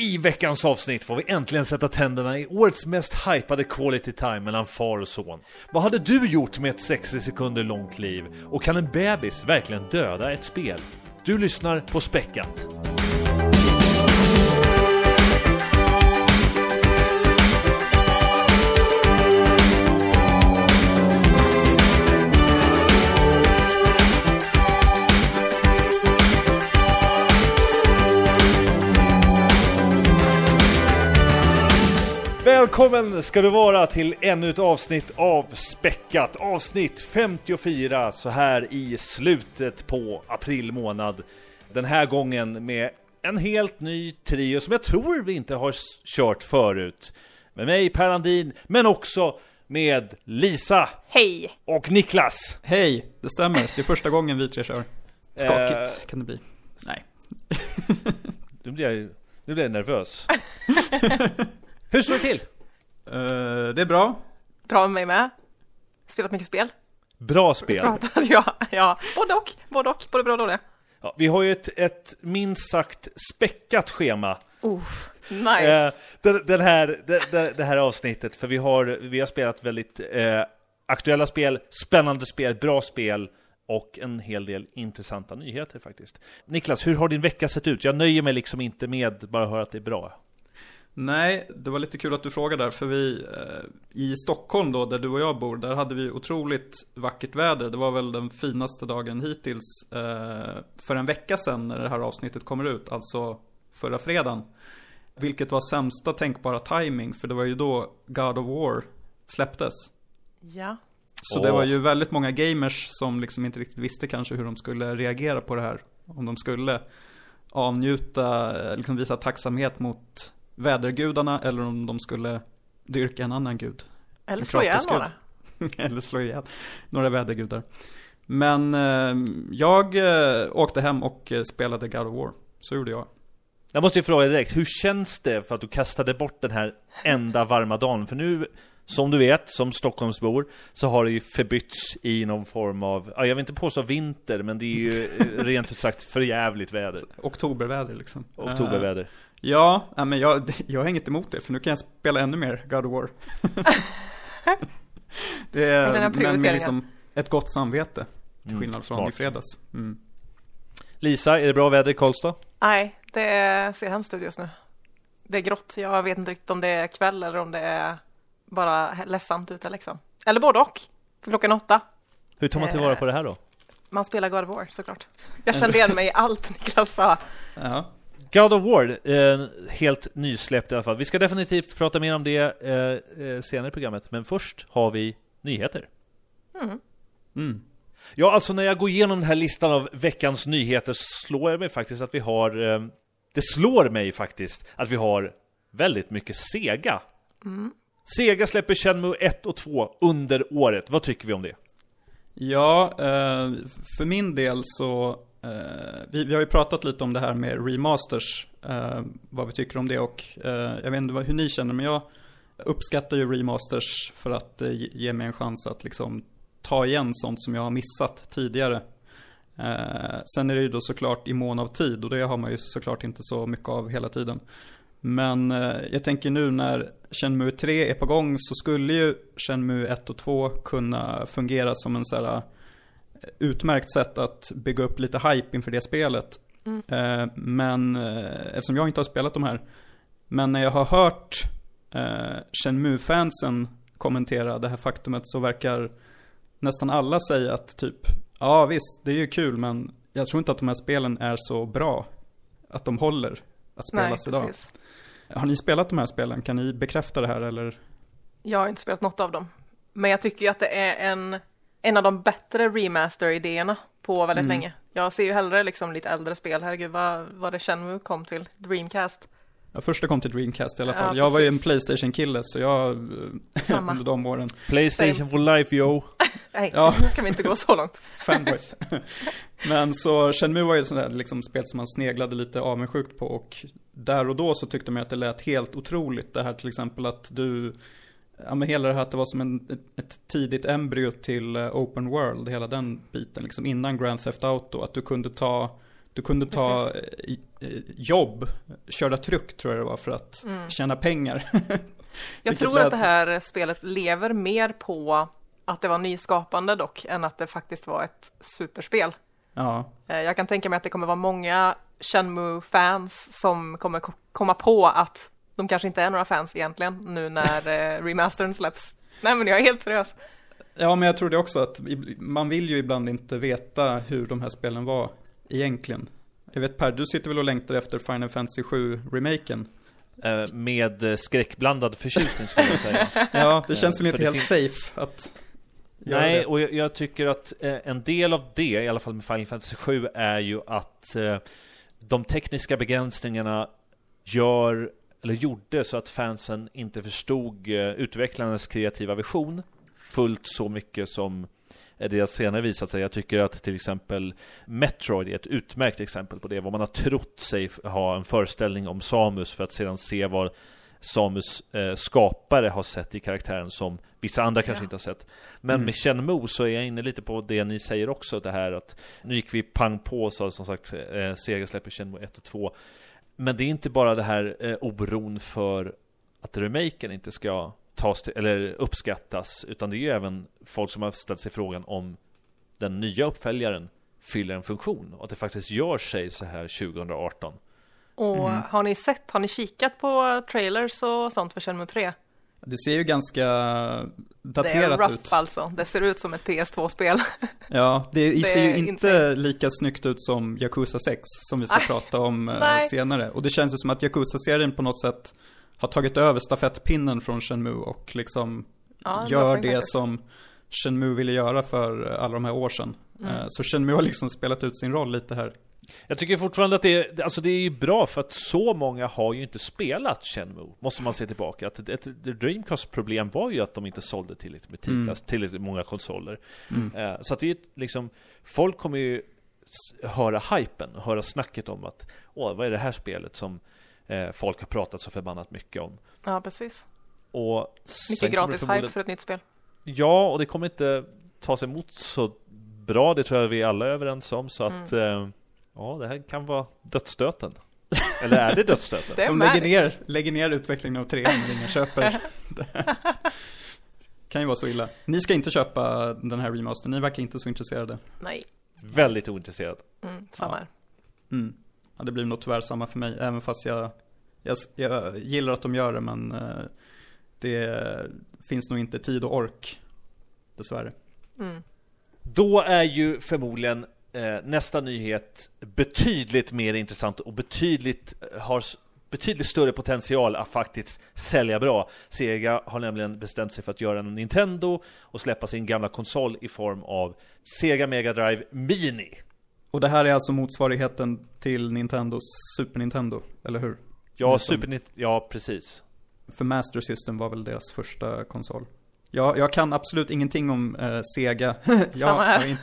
I veckans avsnitt får vi äntligen sätta tänderna i årets mest hypade quality time mellan far och son. Vad hade du gjort med ett 60 sekunder långt liv? Och kan en bebis verkligen döda ett spel? Du lyssnar på Späckat. Välkommen ska du vara till ännu ett avsnitt av Späckat. Avsnitt 54 så här i slutet på april månad. Den här gången med en helt ny trio som jag tror vi inte har kört förut. Med mig Per Landin, men också med Lisa. Hej! Och Niklas. Hej, det stämmer. Det är första gången vi tre kör. Skakigt Eh. kan det bli. Nej. Nu blir jag, nu blir jag nervös. Hur står det till? Eh, det är bra. Bra med mig med. Spelat mycket spel. Bra spel. Pratat, ja, ja. Både och, både och, både bra och dåliga. Ja, vi har ju ett, ett minst sagt späckat schema Uff, nice. Eh, den, den här, det, det, det här avsnittet, för vi har, vi har spelat väldigt eh, aktuella spel, spännande spel, bra spel och en hel del intressanta nyheter faktiskt. Niklas, hur har din vecka sett ut? Jag nöjer mig liksom inte med bara att höra att det är bra. Nej, det var lite kul att du frågade där, för vi eh, i Stockholm då, där du och jag bor, där hade vi otroligt vackert väder. Det var väl den finaste dagen hittills eh, för en vecka sedan när det här avsnittet kommer ut, alltså förra fredagen. Vilket var sämsta tänkbara timing, för det var ju då God of War släpptes. ja. Så Åh. det var ju väldigt många gamers som liksom inte riktigt visste kanske hur de skulle reagera på det här. Om de skulle avnjuta, eh, liksom visa tacksamhet mot vädergudarna eller om de skulle dyrka en annan gud. Eller slå ihjäl några. eller slå ihjäl några vädergudar. Men eh, jag eh, åkte hem och eh, spelade God of War. Så gjorde jag. Jag måste ju fråga direkt, hur känns det för att du kastade bort den här enda varma dagen? För nu, som du vet, som Stockholmsbor, så har det ju förbytts i någon form av, ja, jag vill inte påstå vinter, men det är ju eh, rent ut sagt förjävligt väder. Oktoberväder liksom. Oktoberväder. Ja, men jag, jag har inget emot det, för nu kan jag spela ännu mer God of War. det Är men med liksom ett gott samvete, till Mm, skillnad från smart. i fredags. Mm. Lisa, är det bra väder i Karlstad? Nej, det ser hemskt ut just nu. Det är grått. Jag vet inte riktigt om det är kväll eller om det är bara ledsamt ute liksom. Eller både och. För klockan åtta. Hur tar man tillvara på det här då? Man spelar God of War såklart. Jag kände igen mig i allt Niklas sa. Ja. God of War, eh, helt nysläppt i alla fall. Vi ska definitivt prata mer om det eh, eh, senare i programmet, men först har vi nyheter. Mm. Mm. Ja, alltså när jag går igenom den här listan av veckans nyheter så slår jag mig faktiskt att vi har... Eh, det slår mig faktiskt att vi har väldigt mycket Sega. Sega släpper Shenmue 1 och 2 under året. Vad tycker vi om det? Ja, för min del så, Uh, vi, vi har ju pratat lite om det här med remasters, uh, vad vi tycker om det och uh, jag vet inte vad, hur ni känner men jag uppskattar ju remasters för att ge- mig en chans att liksom ta igen sånt som jag har missat tidigare. Sen är det ju då såklart i mån av tid och det har man ju såklart inte så mycket av hela tiden. Men jag tänker nu när Shenmue 3 är på gång så skulle ju Shenmue 1 och 2 kunna fungera som en så här utmärkt sätt att bygga upp lite hype inför det spelet. Eh, men eh, eftersom jag inte har spelat de här. Men när jag har hört eh, Shenmue-fansen kommentera det här faktumet så verkar nästan alla säga att typ Ja visst, det är ju kul men jag tror inte att de här spelen är så bra. Att de håller att Nej, spelas idag. precis. Har ni spelat de här spelen? Kan ni bekräfta det här eller? Jag har inte spelat något av dem. Men jag tycker ju att det är en, en av de bättre remaster-idéerna på väldigt Mm. länge. Jag ser ju hellre liksom lite äldre spel. Herregud, vad, vad det Shenmue kom till. Dreamcast. Ja, första kom till Dreamcast i alla Ja, fall. jag var ju en. Playstation-kille så jag, eh, Samma. under de åren, Playstation for life yo! Nej, Ja. nu ska vi inte gå så långt. fanboys. Men så Shenmue var ju ett sånt där liksom spel som man sneglade lite avundsjukt på och där och då så tyckte man att det lät helt otroligt. Det här till exempel att du, ja men hela det här att det var som en, ett, ett tidigt embryo till eh, open world, hela den biten liksom innan Grand Theft Auto. Att du kunde ta, Du kunde ta Precis. eh, eh, jobb, köra truck tror jag det var för att Mm. tjäna pengar. Jag tror lät- att det här spelet lever mer på att det var nyskapande dock, än att det faktiskt var ett superspel. ja, Jag kan tänka mig att det kommer vara många Shenmue-fans som kommer ko- komma på att de kanske inte är några fans egentligen nu när eh, remastern släpps. Nej men jag är helt seriös. ja, men jag tror det också att man vill ju ibland inte veta hur de här spelen var egentligen. Jag vet Per, du sitter väl och längtar efter Final Fantasy 7-remaken? Eh, Med eh, skräckblandad förtjusning skulle jag säga. Ja, det känns väl inte helt safe att Nej, det. och jag, jag tycker att en del av det, i alla fall med Final Fantasy 7, är ju att de tekniska begränsningarna gör, eller gjorde så att fansen inte förstod eh, utvecklarnas kreativa vision fullt så mycket som eh, det har senare visat sig. Jag tycker att till exempel Metroid är ett utmärkt exempel på det, vad man har trott sig ha en föreställning om Samus för att sedan se vad Samus eh, skapare har sett i karaktären som vissa andra kanske Ja. inte har sett. Men Mm. med Shenmue så är jag inne lite på det ni säger också, det här att nu gick vi pang på och sa som sagt eh, Sega släpper Shenmue 1 och 2. Men det är inte bara det här eh, oron för att remaken inte ska tas till, eller uppskattas, utan det är ju även folk som har ställt sig frågan om den nya uppföljaren fyller en funktion och att det faktiskt gör sig så här 2018. Och Mm. har ni sett, har ni kikat på trailers och sånt för Shenmue 3? Det ser ju ganska Det är daterat rough ut. alltså. Det ser ut som ett PS2-spel. Ja, det, Det ser ju inte insane. lika snyggt ut som Yakuza 6 som vi ska Nej. prata om eh, Nej. senare. Och det känns ju som att Yakuza-serien på något sätt har tagit över stafettpinnen från Shenmue och liksom Ja, gör det faktiskt. som Shenmue ville göra för eh, alla de här år sedan. Mm. Eh, Så Shenmue har liksom spelat ut sin roll lite här. Jag tycker fortfarande att det är, alltså det är ju bra för att så många har ju inte spelat Shenmue, måste man se tillbaka. Att ett, ett Dreamcast problem var ju att de inte sålde tillräckligt med titlar, Mm. tillräckligt många konsoler. Mm. Eh, Så att det är liksom, folk kommer ju höra hypen, höra snacket om att Åh, vad är det här spelet som eh, folk har pratat så förbannat mycket om? Ja, precis. Och Mycket gratis förmodligen- hype för ett nytt spel. Ja, och det kommer inte tas emot så bra, det tror jag vi alla är överens om. Så att, Mm. eh, ja, det här kan vara dödsstöten. Eller är det dödsstöten? Det är De lägger ner, lägger ner utvecklingen av trean när ingen köper. kan ju vara så illa. Ni ska inte köpa den här remastern, ni verkar inte så intresserade. Nej, Väldigt ointresserad. mm, samma Ja. här. Mm. Ja, det blir nog tyvärr samma för mig, även fast jag, jag, jag gillar att de gör det, men eh, det finns nog inte tid och ork, dessvärre. Mm. Då är ju förmodligen nästa nyhet betydligt mer intressant och betydligt eh, har betydligt större potential att faktiskt sälja bra. Sega har nämligen bestämt sig för att göra en Nintendo och släppa sin gamla konsol i form av Sega Mega Drive Mini. Och det här är alltså motsvarigheten till Nintendos Super Nintendo, eller hur? Ja, Nästan. Super Nintendo, ja precis. För Master System var väl deras första konsol. Jag, jag kan absolut ingenting om eh, Sega. jag Samma här. har in,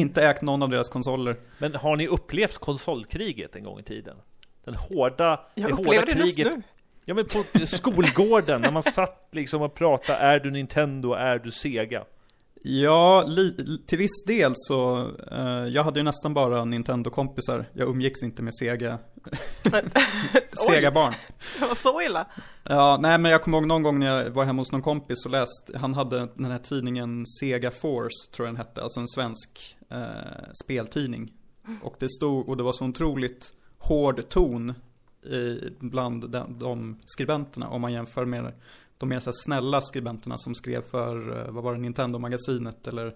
inte ägt någon av deras konsoler. Men har ni upplevt konsolkriget en gång i tiden? Den hårda, Jag det hårda det kriget nu. Ja men på skolgården när man satt liksom och pratade Är du Nintendo? Är du Sega? Ja, li, till viss del så, eh, jag hade ju nästan bara Nintendo-kompisar. Jag umgicks inte med Sega, Sega-barn. Det var så illa. Ja, nej men jag kommer ihåg någon gång när jag var hemma hos någon kompis och läste, han hade den här tidningen Sega Force, tror jag den hette, alltså en svensk eh, speltidning. Och det stod, och det var så otroligt hård ton i, bland de, de skribenterna om man jämför med de mer så här snälla skribenterna som skrev för, eh, vad var det, Nintendo-magasinet eller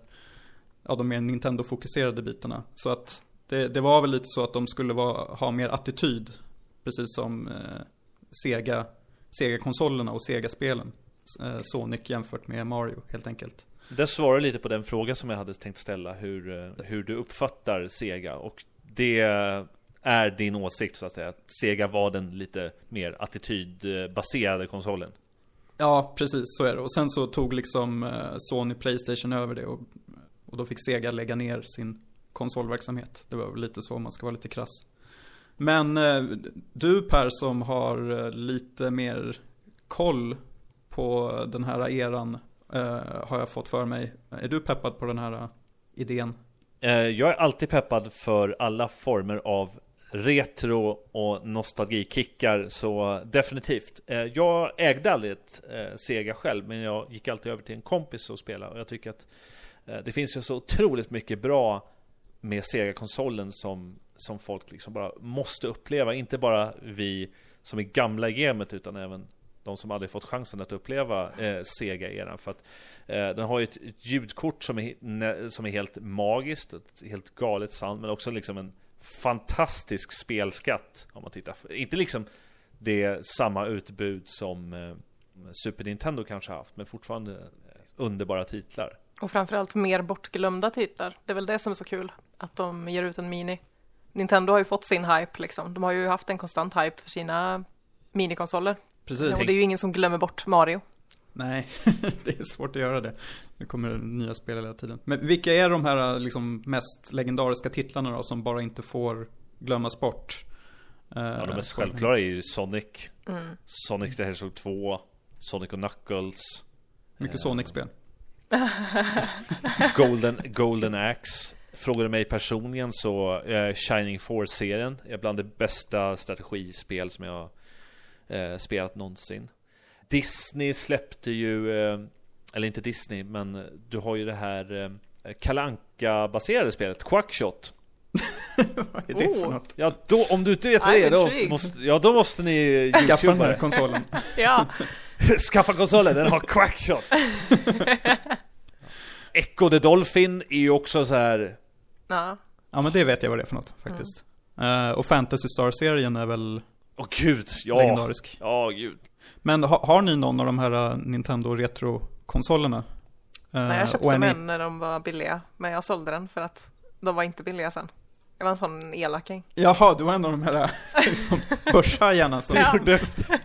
ja, de mer Nintendo-fokuserade bitarna. Så att det, det var väl lite så att de skulle vara, ha mer attityd, precis som eh, Sega Sega-konsolerna och Sega-spelen. Eh, Sonic jämfört med Mario helt enkelt. Det svarar lite på den fråga som jag hade tänkt ställa hur, eh, hur du uppfattar Sega och det är din åsikt så att säga att Sega var den lite mer attitydbaserade konsolen Ja, precis så är det. Och sen så tog liksom eh, Sony Playstation över det och, och då fick Sega lägga ner sin konsolverksamhet. Det var väl lite så om man ska vara lite krass. Men eh, du Per som har eh, lite mer koll på den här eran har jag fått för mig. Är du peppad på den här idén? Jag är alltid peppad för alla former av retro och nostalgikickar så definitivt. Eh, jag ägde aldrig ett eh, Sega själv men jag gick alltid över till en kompis och spelade och jag tycker att eh, det finns ju så otroligt mycket bra med Sega-konsolen som, som folk liksom bara måste uppleva. Inte bara vi som är gamla i gamet utan även de som aldrig fått chansen att uppleva eh, Sega-eran. För att eh, den har ju ett, ett, ljudkort som är, som är helt magiskt, ett helt galet sound, men också liksom en fantastisk spelskatt. Om man tittar. Inte liksom det samma utbud som eh, Super Nintendo kanske haft, men fortfarande eh, underbara titlar. Och framförallt mer bortglömda titlar. Det är väl det som är så kul, att de ger ut en mini. Nintendo har ju fått sin hype liksom. De har ju haft en konstant hype för sina minikonsoler. Precis. Och det är ju ingen som glömmer bort Mario. Nej, det är svårt att göra det. Det kommer nya spel hela tiden. Men vilka är de här liksom, mest legendariska titlarna då som bara inte får glömmas bort? Ja, de mest självklara är ju Sonic. Mm. Sonic the Hedgehog 2. Sonic och Knuckles. Mycket Sonic-spel. Golden, Golden Axe. Frågar du mig personligen så är Shining Force-serien är bland det bästa strategispel som jag eh, spelat någonsin. Disney släppte ju, eh, eller inte Disney, men du har ju det här eh, kalanka baserade spelet, Quackshot. vad är det oh. för något? Ja, då, om du inte vet vad det är, då måste, ja, då måste ni Skaffa den här konsolen. ja. Skaffa konsolen, den har Quackshot. Echo the Dolphin är ju också så här. Ja. Ja, men det vet jag vad det är för något faktiskt. Mm. Uh, och Fantasy Star-serien är väl Åh oh, gud, ja. Legendarisk. Ja, gud. Men ha, har ni någon av de här uh, Nintendo Retro-konsolerna? Nej, jag köpte mig en när de var billiga. Men jag sålde den för att de var inte billiga sen. Jag var en sån elaking. Jaha, du var en av de här uh, som börshajarna som ja. gjorde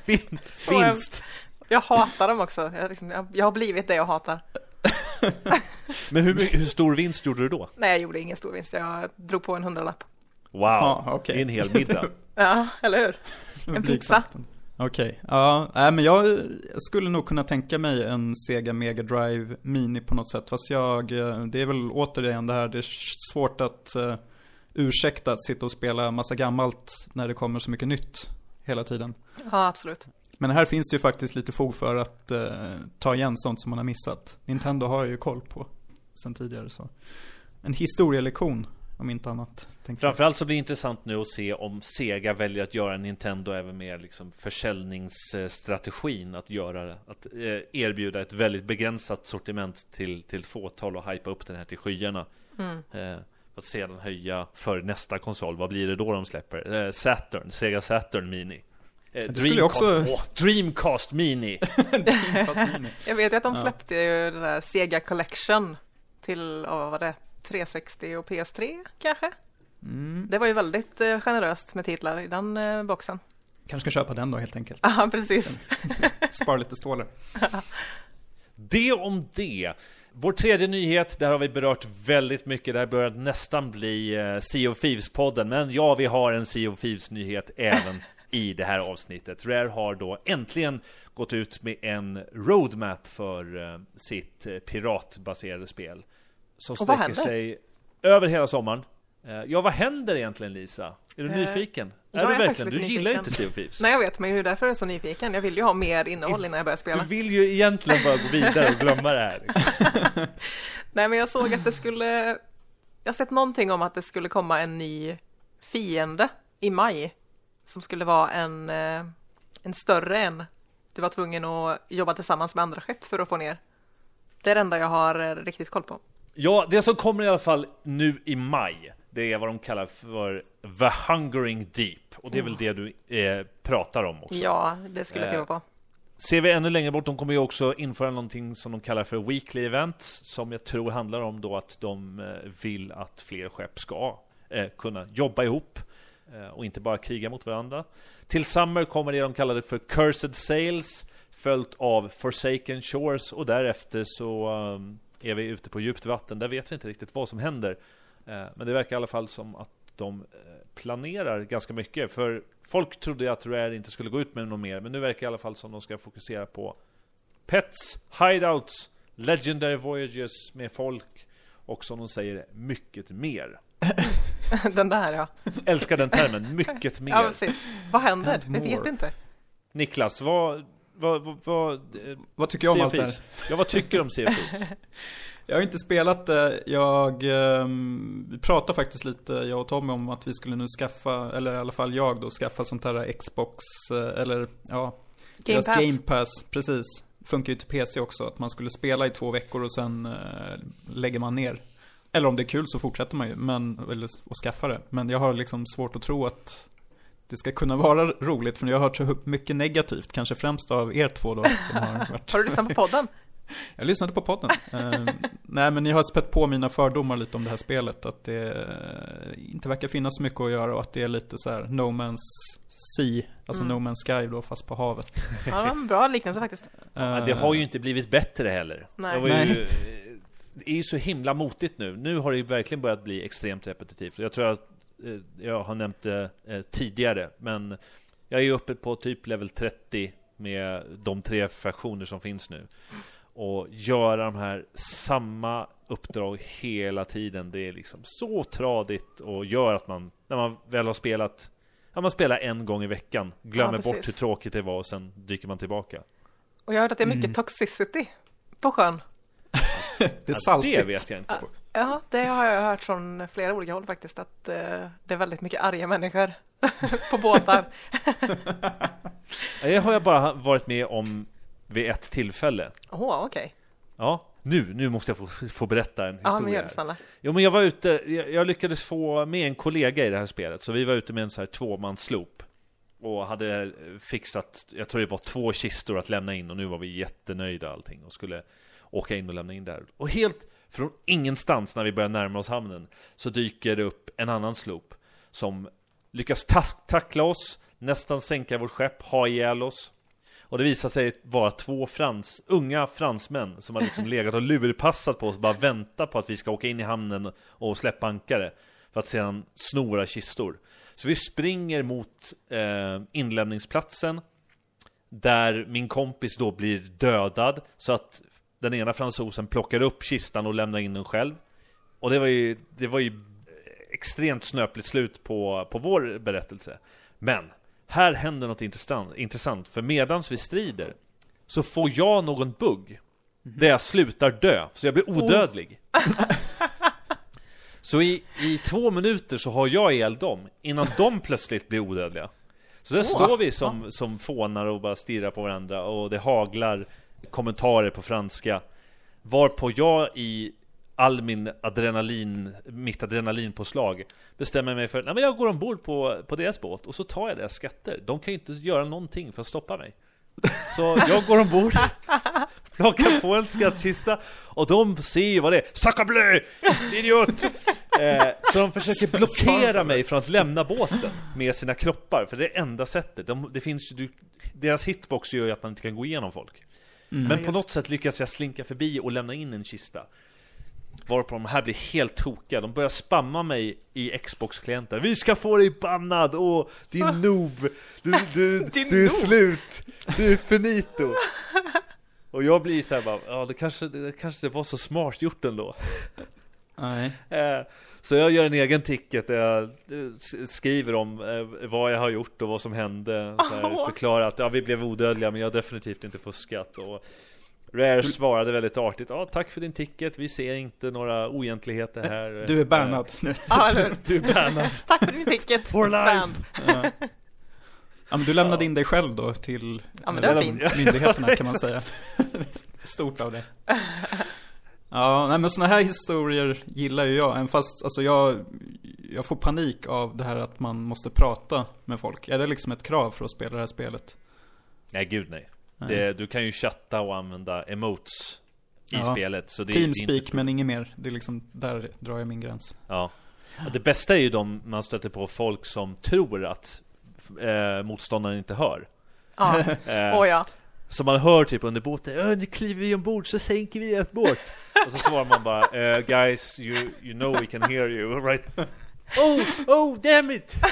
vinst. vinst. Jag hatar dem också. Jag, liksom, jag, jag har blivit det jag hatar. Men hur, hur stor vinst gjorde du då? Nej, jag gjorde ingen stor vinst. Jag drog på en hundralapp. Wow, ah, okay. en hel middag. ja, eller hur? En pizza. Okej, okay. ja, nej, men jag skulle nog kunna tänka mig en Sega Mega Drive Mini på något sätt. Fast jag, eh, det är väl återigen det här, det är svårt att uh, ursäkta att sitta och spela massa gammalt när det kommer så mycket nytt hela tiden. Ja, absolut. Men här finns det ju faktiskt lite fog för att uh, ta igen sånt som man har missat. Nintendo har ju koll på sen tidigare så. En historielektion om inte annat. Framförallt så blir det intressant nu att se om Sega väljer att göra Nintendo även med liksom försäljningsstrategin att göra att eh, erbjuda ett väldigt begränsat sortiment till, till ett fåtal och hypa upp den här till skyarna. Mm. Eh, att sedan höja för nästa konsol. Vad blir det då de släpper? Eh, Saturn, Sega Saturn Mini. Eh, Dreamcast, också... oh, Dreamcast Mini. Dreamcast Mini. Jag vet ju att de släppte ju det där Sega Collection till, vad var det? 360 och PS3 kanske? Mm. Det var ju väldigt eh, generöst med titlar i den eh, boxen. Kanske ska köpa den då helt enkelt. Ja, precis. Spara lite stålar. det om det. Vår tredje nyhet, där har vi berört väldigt mycket. Det här börjar nästan bli eh, Sea of Thieves-podden. Men ja, vi har en Sea of Thieves-nyhet även i det här avsnittet. Rare har då äntligen gått ut med en roadmap för sitt piratbaserade spel. Som och sträcker sig över hela sommaren. Eh, ja, vad händer egentligen Lisa? Är du uh, nyfiken? Är du verkligen? Du gillar ju inte Sea of Thieves. Nej, jag vet, men det är därför jag är så nyfiken. Jag vill ju ha mer innehåll innan jag börjar spela. Du vill ju egentligen bara gå vidare och glömma det här. Nej, men jag såg att det skulle... Jag har sett någonting om att det skulle komma en ny fiende i maj. Som skulle vara en, eh, en större än du var tvungen att jobba tillsammans med andra skepp för att få ner. Det är det enda jag har riktigt koll på. Ja, det som kommer i alla fall nu i maj, det är vad de kallar för The Hungering Deep. Och det är väl det du eh, pratar om också? Ja, det skulle jag tippa på. Ser vi ännu längre bort, de kommer ju också införa någonting som de kallar för Weekly Events, som jag tror handlar om då att de eh, vill att fler skepp ska eh, kunna jobba ihop eh, och inte bara kriga mot varandra. Till Summer kommer det de kallade för Cursed Sales, följt av Forsaken Shores och därefter så um, är vi ute på djupt vatten. Där vet vi inte riktigt vad som händer. Eh, men det verkar i alla fall som att de eh, planerar ganska mycket. För folk trodde att Rare inte skulle gå ut med något mer. Men nu verkar det i alla fall som de ska fokusera på Pets, Hideouts, Legendary Voyages med folk och som de säger, mycket mer. Den där ja. Älskar den termen, mycket mer. Ja, precis. Vad händer? Vi vet inte. Niklas, vad, vad, vad, vad, eh, Vad tycker jag om allt det här? Ja, vad tycker du om Sea? Jag har inte spelat det. Jag, ehm, vi pratade faktiskt lite, jag och Tommy, om att vi skulle nu skaffa, eller i alla fall jag då, skaffa sånt här Xbox, eh, eller ja, Game Pass. Game Pass, press. Funkar ju till PC också, att man skulle spela i två veckor och sen eh, lägger man ner. Eller om det är kul så fortsätter man ju, men, eller och skaffa det. Men jag har liksom svårt att tro att det ska kunna vara roligt, för jag har hört så mycket negativt, kanske främst av er två då, som har varit Har du lyssnat på podden? jag lyssnade på podden. Eh, nej, men ni har spett på mina fördomar lite om det här spelet. Att det eh, inte verkar finnas så mycket att göra och att det är lite så här No Man's Sea, alltså Mm. No Man's Sky då, fast på havet. Ja, det var en bra liknelse faktiskt. Eh, det har ju inte blivit bättre heller. Nej. Det, var ju, Nej. det är ju så himla motigt nu. Nu har det ju verkligen börjat bli extremt repetitivt. Jag tror att jag har nämnt det eh, tidigare, men jag är uppe på typ level 30 med de tre fraktioner som finns nu. Och göra de här samma uppdrag hela tiden, det är liksom så tradigt och gör att man, när man väl har spelat Ja, man spelar en gång i veckan, glömmer Ja, bort hur tråkigt det var och sen dyker man tillbaka. Och jag har hört att det är mycket Mm. toxicity på sjön. det är Ja, saltigt. det vet jag inte. Ja, det har jag hört från flera olika håll faktiskt, att eh, det är väldigt mycket arga människor på båtar. Det har jag bara varit med om vid ett tillfälle. Åh, okej. Ja, nu, nu måste jag få, få berätta en Ja, men historia. gör det snälla. Jo, men jag var ute, jag, jag lyckades få med en kollega i det här spelet, så vi var ute med en så här tvåmansloop. Och hade fixat, jag tror det var två kistor att lämna in och nu var vi jättenöjda allting och skulle åka in och lämna in där. Och helt från ingenstans när vi börjar närma oss hamnen så dyker det upp en annan sloop som lyckas tackla oss, nästan sänka vårt skepp, ha ihjäl oss. Och det visar sig vara två frans, unga fransmän som har liksom legat och lurpassat på oss, bara vänta på att vi ska åka in i hamnen och släppa ankare. För att sedan sno våra kistor. Så vi springer mot eh, inlämningsplatsen. Där min kompis då blir dödad. Så att den ena fransosen plockar upp kistan och lämnar in den själv. Och det var ju, det var ju extremt snöpligt slut på, på vår berättelse. Men här händer något intressant, intressant för medans vi strider så får jag någon bugg där jag slutar dö, så jag blir odödlig. Så i, i två minuter så har jag ihjäl dem innan de plötsligt blir odödliga. Så där står vi som, som fånar och bara stirrar på varandra och det haglar kommentarer på franska. Varpå jag i all min adrenalin, mitt adrenalinpåslag bestämmer mig för, men jag går ombord på, på deras båt och så tar jag deras skatter. De kan ju inte göra någonting för att stoppa mig. Så jag går ombord, plockar på en skattkista och de ser ju vad det är. Saccableu! Idiot! Eh, så de försöker blockera mig från att lämna båten med sina kroppar, för det är enda sättet. De, det finns ju, deras hitbox gör ju att man inte kan gå igenom folk. Men på något sätt lyckas jag slinka förbi och lämna in en kista. Varpå de här blir helt tokiga. De börjar spamma mig i Xbox-klienter. Vi ska få dig bannad! Åh, din noob! Du, du, Din du är noob. slut! Du är finito! Och jag blir så här bara, ja det kanske, det kanske det var så smart gjort ändå. Nej. Eh, Så jag gör en egen ticket där jag eh, skriver om eh, vad jag har gjort och vad som hände. Förklarar att ja, vi blev odödliga men jag har definitivt inte fuskat. Och Rare svarade väldigt artigt. Ja, tack för din ticket. Vi ser inte några oegentligheter här. Du är bannad. Ja? Du är bannad. Tack för din ticket. For life. Ja. Ja men du lämnade in dig själv då till Ja, men det var eh, fint. myndigheterna kan man säga. Stort av det. Ja, nej men såna här historier gillar ju jag, även fast alltså jag, jag får panik av det här att man måste prata med folk. Är det liksom ett krav för att spela det här spelet? Nej, gud nej. Nej. Det, du kan ju chatta och använda emotes i Ja. spelet. Så det, det är Teamspeak inte- men inget mer. Det är liksom, där drar jag min gräns. Ja. Det bästa är ju de man stöter på folk som tror att eh, motståndaren inte hör. Ja, Eh, åh ja. Så man hör typ under båten, "Ö, nu kliver vi ombord så sänker vi ert båt. och så svarar man bara, eh, guys, you, you know we can hear you, right? Oh, oh, damn it!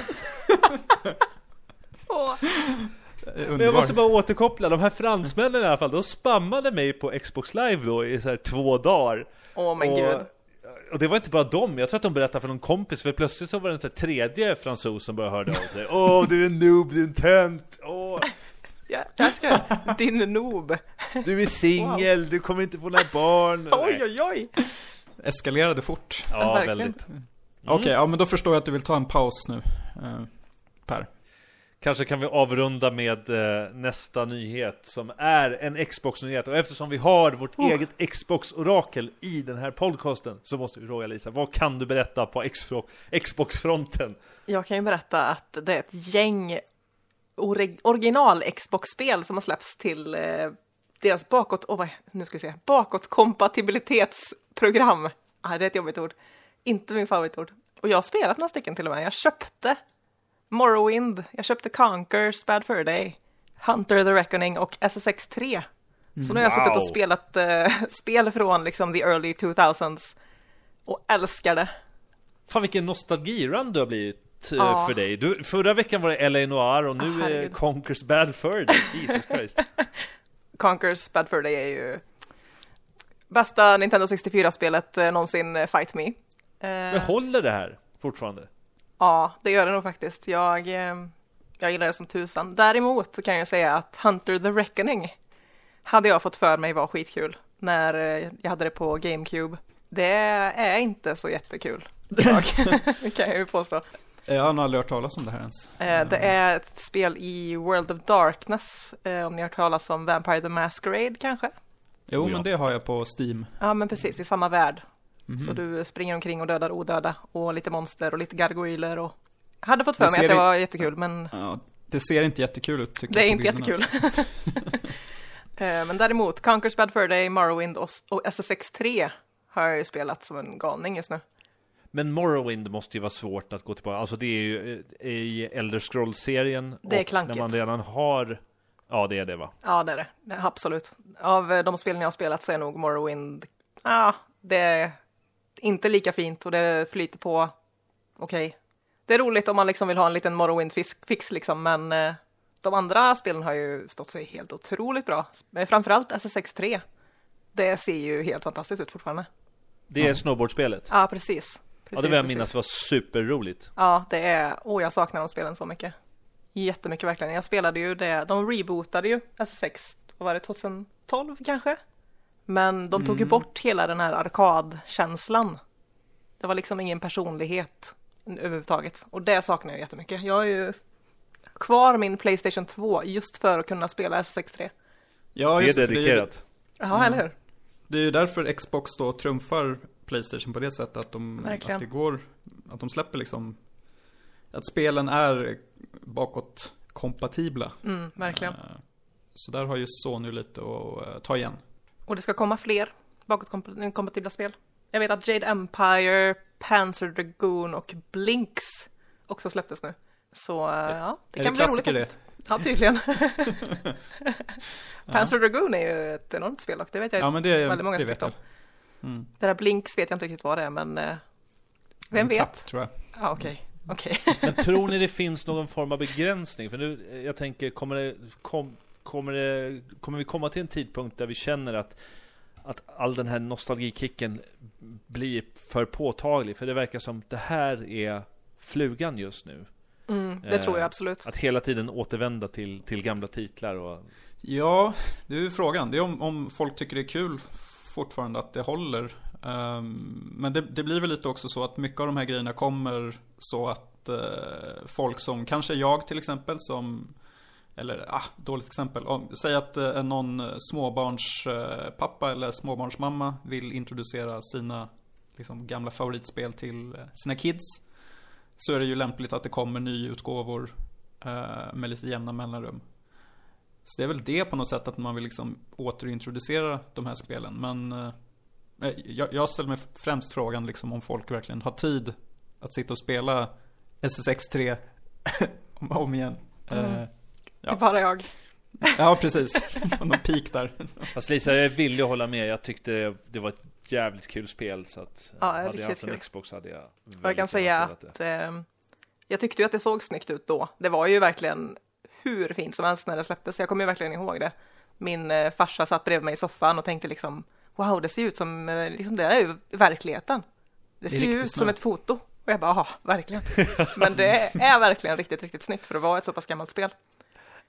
Men jag måste bara återkoppla, de här fransmännen i alla fall, de spammade mig på Xbox live då i så här två dagar. Åh men gud. och det var inte bara dem, jag tror att de berättade för någon kompis, för plötsligt så var det en tredje fransos som började höra av sig. Åh, du är en noob, du är en tönt, åh, jag älskar det. Din noob. du är singel, du kommer inte få några barn. Oj, oj, oj. Eskalerade fort. Ja, verkligen. väldigt. Okej, ja men då förstår jag att du vill ta en paus nu. eh, per. Kanske kan vi avrunda med eh, nästa nyhet som är en Xbox-nyhet. Och eftersom vi har vårt Oh. eget Xbox-orakel i den här podcasten så måste vi fråga Lisa, vad kan du berätta på Xbox- Xbox-fronten? Jag kan ju berätta att det är ett gäng original Xbox-spel som har släppts till eh, deras bakåt, oh, vad, nu ska vi se, bakåtkompatibilitetsprogram. Ah, det är ett jobbigt ord. Inte min favoritord. Och jag har spelat några stycken till och med. Jag köpte Morrowind, jag köpte Conquers, Bad Fur Day, Hunter the Reckoning och SSX 3. Så nu har jag suttit Wow. och spelat eh, spel från liksom the early 2000s och älskar det. Fan vilken nostalgirun du har blivit eh, Ja. för dig. Du, förra veckan var det L.A. Noir och nu Ah, är. Conkers Bad Fur Day. Jesus Christ. Bad Day är ju bästa Nintendo 64-spelet eh, någonsin, eh, Fight Me. Men håller det här fortfarande? ja, det gör det nog faktiskt. Jag, jag gillar det som tusan. Däremot så kan jag säga att Hunter the Reckoning hade jag fått för mig var skitkul när jag hade det på GameCube. Det är inte så jättekul idag, kan jag ju påstå. Jag har aldrig hört talas om det här ens. Eh, Det är ett spel i World of Darkness, eh, om ni har hört talas om Vampire the Masquerade kanske? Jo, Oh, ja. men det har jag på Steam. Ja, men precis, i samma värld. Mhm. Så du springer omkring och dödar odöda och lite monster och lite gargoyler och jag hade fått för Det mig att det i- var jättekul, men Ja, det ser inte jättekul ut tycker det är jag inte jättekul. Eh, men däremot, Conquers Bad Fur Day, Morrowind och, och SSX 3 har jag ju spelat som en galning just nu. Men Morrowind måste ju vara svårt att gå tillbaka. Alltså det är ju eh, i Elder Scrolls-serien. Det är klankigt. När man redan har... Ja, det är det va? Ja, det är det. det. är Absolut. Av eh, de spelen jag har spelat så är nog Morrowind, ja, det är inte lika fint och det flyter på okej. Det är roligt om man liksom vill ha en liten Morrowind-fix liksom, men eh, de andra spelen har ju stått sig helt otroligt bra. Men Framförallt SSX 3. Det ser ju helt fantastiskt ut fortfarande. Det är snowboardspelet. Ja, precis. Precis Ja, det vill jag minnas var superroligt. Ja, det är, åh jag saknar de spelen så mycket. Jättemycket verkligen. Jag spelade ju det, de rebootade ju SSX, vad var det, 2012 kanske? Men de tog ju bort hela den här arkadkänslan. Det var liksom ingen personlighet överhuvudtaget. Och det saknar jag jättemycket. Jag har ju kvar min Playstation 2 just för att kunna spela SSX 3. Ja, det är just dedikerat. Ja, eller hur? Det är ju därför Xbox då trumfar Playstation på det sättet att de, Verkligen. att det går, att de släpper liksom, att spelen är bakåt kompatibla. Mm, verkligen. Eh, Så där har ju Sony lite att eh, ta igen. Och det ska komma fler bakåtkompatibla spel. Jag vet att Jade Empire, Panzer Dragoon och Blinks också släpptes nu. Så eh, ja, det Är kan det bli roligt det? Ja, tydligen. Panzer Dragoon är ju ett enormt spel och det vet jag. Ja men det, väldigt många tyckte jag. Mm. Det där Blinks vet jag inte riktigt vad det är, men eh, vem En vet? katt, tror jag. Ja, okej. Okej. Men tror ni det finns någon form av begränsning? För nu, eh, jag tänker, kommer det, kom, kommer det, kommer vi komma till en tidpunkt där vi känner att att all den här nostalgikicken blir för påtaglig? För det verkar som det här är flugan just nu. Mm, det tror jag Eh, absolut. Att hela tiden återvända till, till gamla titlar och Ja, det är ju frågan. Det är om, om folk tycker det är kul fortfarande att det håller. Ehm, men det, det blir väl lite också så att mycket av de här grejerna kommer så att eh, folk som, kanske jag till exempel, som eller, ah, dåligt exempel. Om, säg att eh, någon småbarnspappa eh, eller småbarnsmamma vill introducera sina liksom, gamla favoritspel till eh, sina kids. Så är det ju lämpligt att det kommer nyutgåvor eh, med lite jämna mellanrum. Så det är väl det på något sätt att man vill liksom återintroducera de här spelen. Men eh, jag, jag ställer mig främst frågan liksom om folk verkligen har tid att sitta och spela SSX 3 om, om igen. Mm. Eh, Det är bara jag. ja, precis. Någon peak där. Fast Lisa, jag vill ju hålla med. Jag tyckte det var ett jävligt kul spel. Så att Ja, hade jag haft en kul. Xbox hade jag Och jag väldigt kan säga att det. eh, jag tyckte ju att det såg snyggt ut då. Det var ju verkligen hur fint som helst när det släpptes. Jag kommer ju verkligen ihåg det. Min eh, farsa satt bredvid mig i soffan och tänkte liksom wow, det ser ut som, eh, liksom det är ju verkligheten. Det är ser ju ut som ett foto. Och jag bara, ja, verkligen. Men det är verkligen riktigt, riktigt snyggt för att vara ett så pass gammalt spel.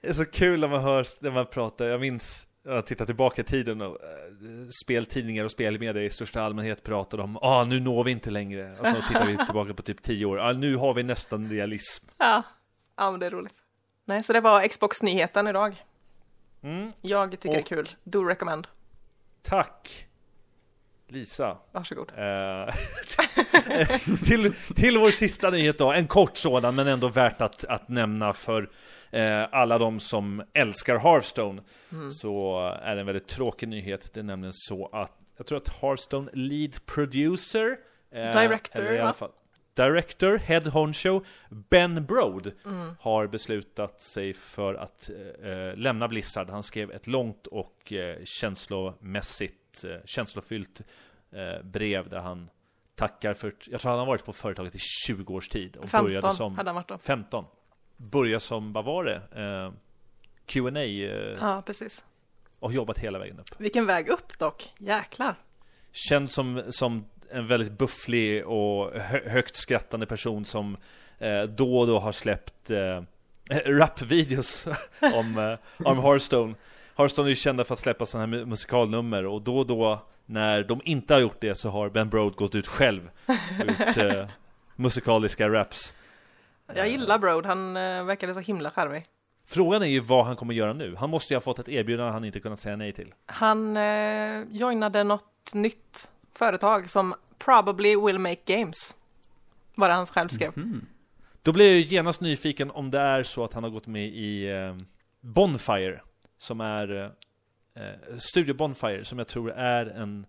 Det är så kul när man hör, när man pratar, jag minns jag tittar tillbaka i tiden och eh, speltidningar och spelmedia i största allmänhet pratade om ah, nu når vi inte längre. Och så tittar vi tillbaka på typ tio år, ah, nu har vi nästan realism. Ja, ja men det är roligt. Nej, så det var Xbox-nyheten idag. Mm, Jag tycker det är Och- kul. Do recommend. tack Lisa. Varsågod. Eh, till, till vår sista nyhet då, en kort sådan men ändå värt att, att nämna för eh, alla de som älskar Hearthstone. Så är det en väldigt tråkig nyhet. Det är nämligen så att jag tror att Hearthstone lead producer eh, Director, eller i alla fall, Director, Head Honcho, Ben Brode Mm. har beslutat sig för att eh, lämna Blizzard. Han skrev ett långt och eh, känslomässigt, eh, känslofyllt eh, brev där han tackar för, jag tror han har varit på företaget i 20 års tid och 15 började som hade han varit då. 15. Började som, vad var det? Eh, Q&A eh, Ja, precis. och jobbat hela vägen upp. Vilken väg upp dock. Jäklar. Känd som, som en väldigt bufflig och hö högt skrattande person som eh, då och då har släppt eh, rapvideos om, eh, om Hearthstone. Hearthstone är ju kända för att släppa sådana här mu- musikalnummer och då och då när de inte har gjort det så har Ben Brode gått ut själv och gjort eh, musikaliska raps. Jag gillar Brode, han eh, verkade så himla charmig. Frågan är ju vad han kommer göra nu. Han måste ju ha fått ett erbjudande han inte kunnat säga nej till. Han eh, joinade något nytt företag som probably will make games. Var det han själv skrev. Mm. Då blir jag ju genast nyfiken om det är så att han har gått med i eh, Bonfire Som är eh, Studio Bonfire som jag tror är en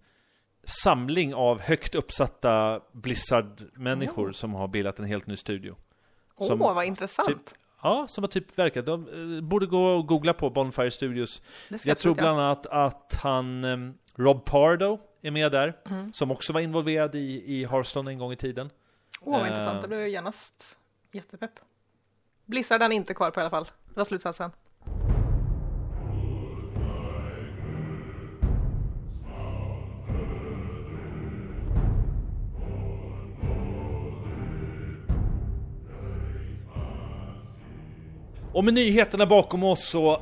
Samling av högt uppsatta Blizzard-människor Oh. som har bildat en helt ny studio Åh, Som vad intressant. typ- Ja, som har typ verkat. De eh, borde gå och googla på Bonfire Studios Jag tror bland annat att han eh, Rob Pardo är med där Mm. Som också var involverad i, i Hearthstone en gång i tiden Åh, vad Eh. intressant. Det blev ju genast jättepepp. Blizzard är han inte kvar på i alla fall. Det var slutsatsen. Och med nyheterna bakom oss så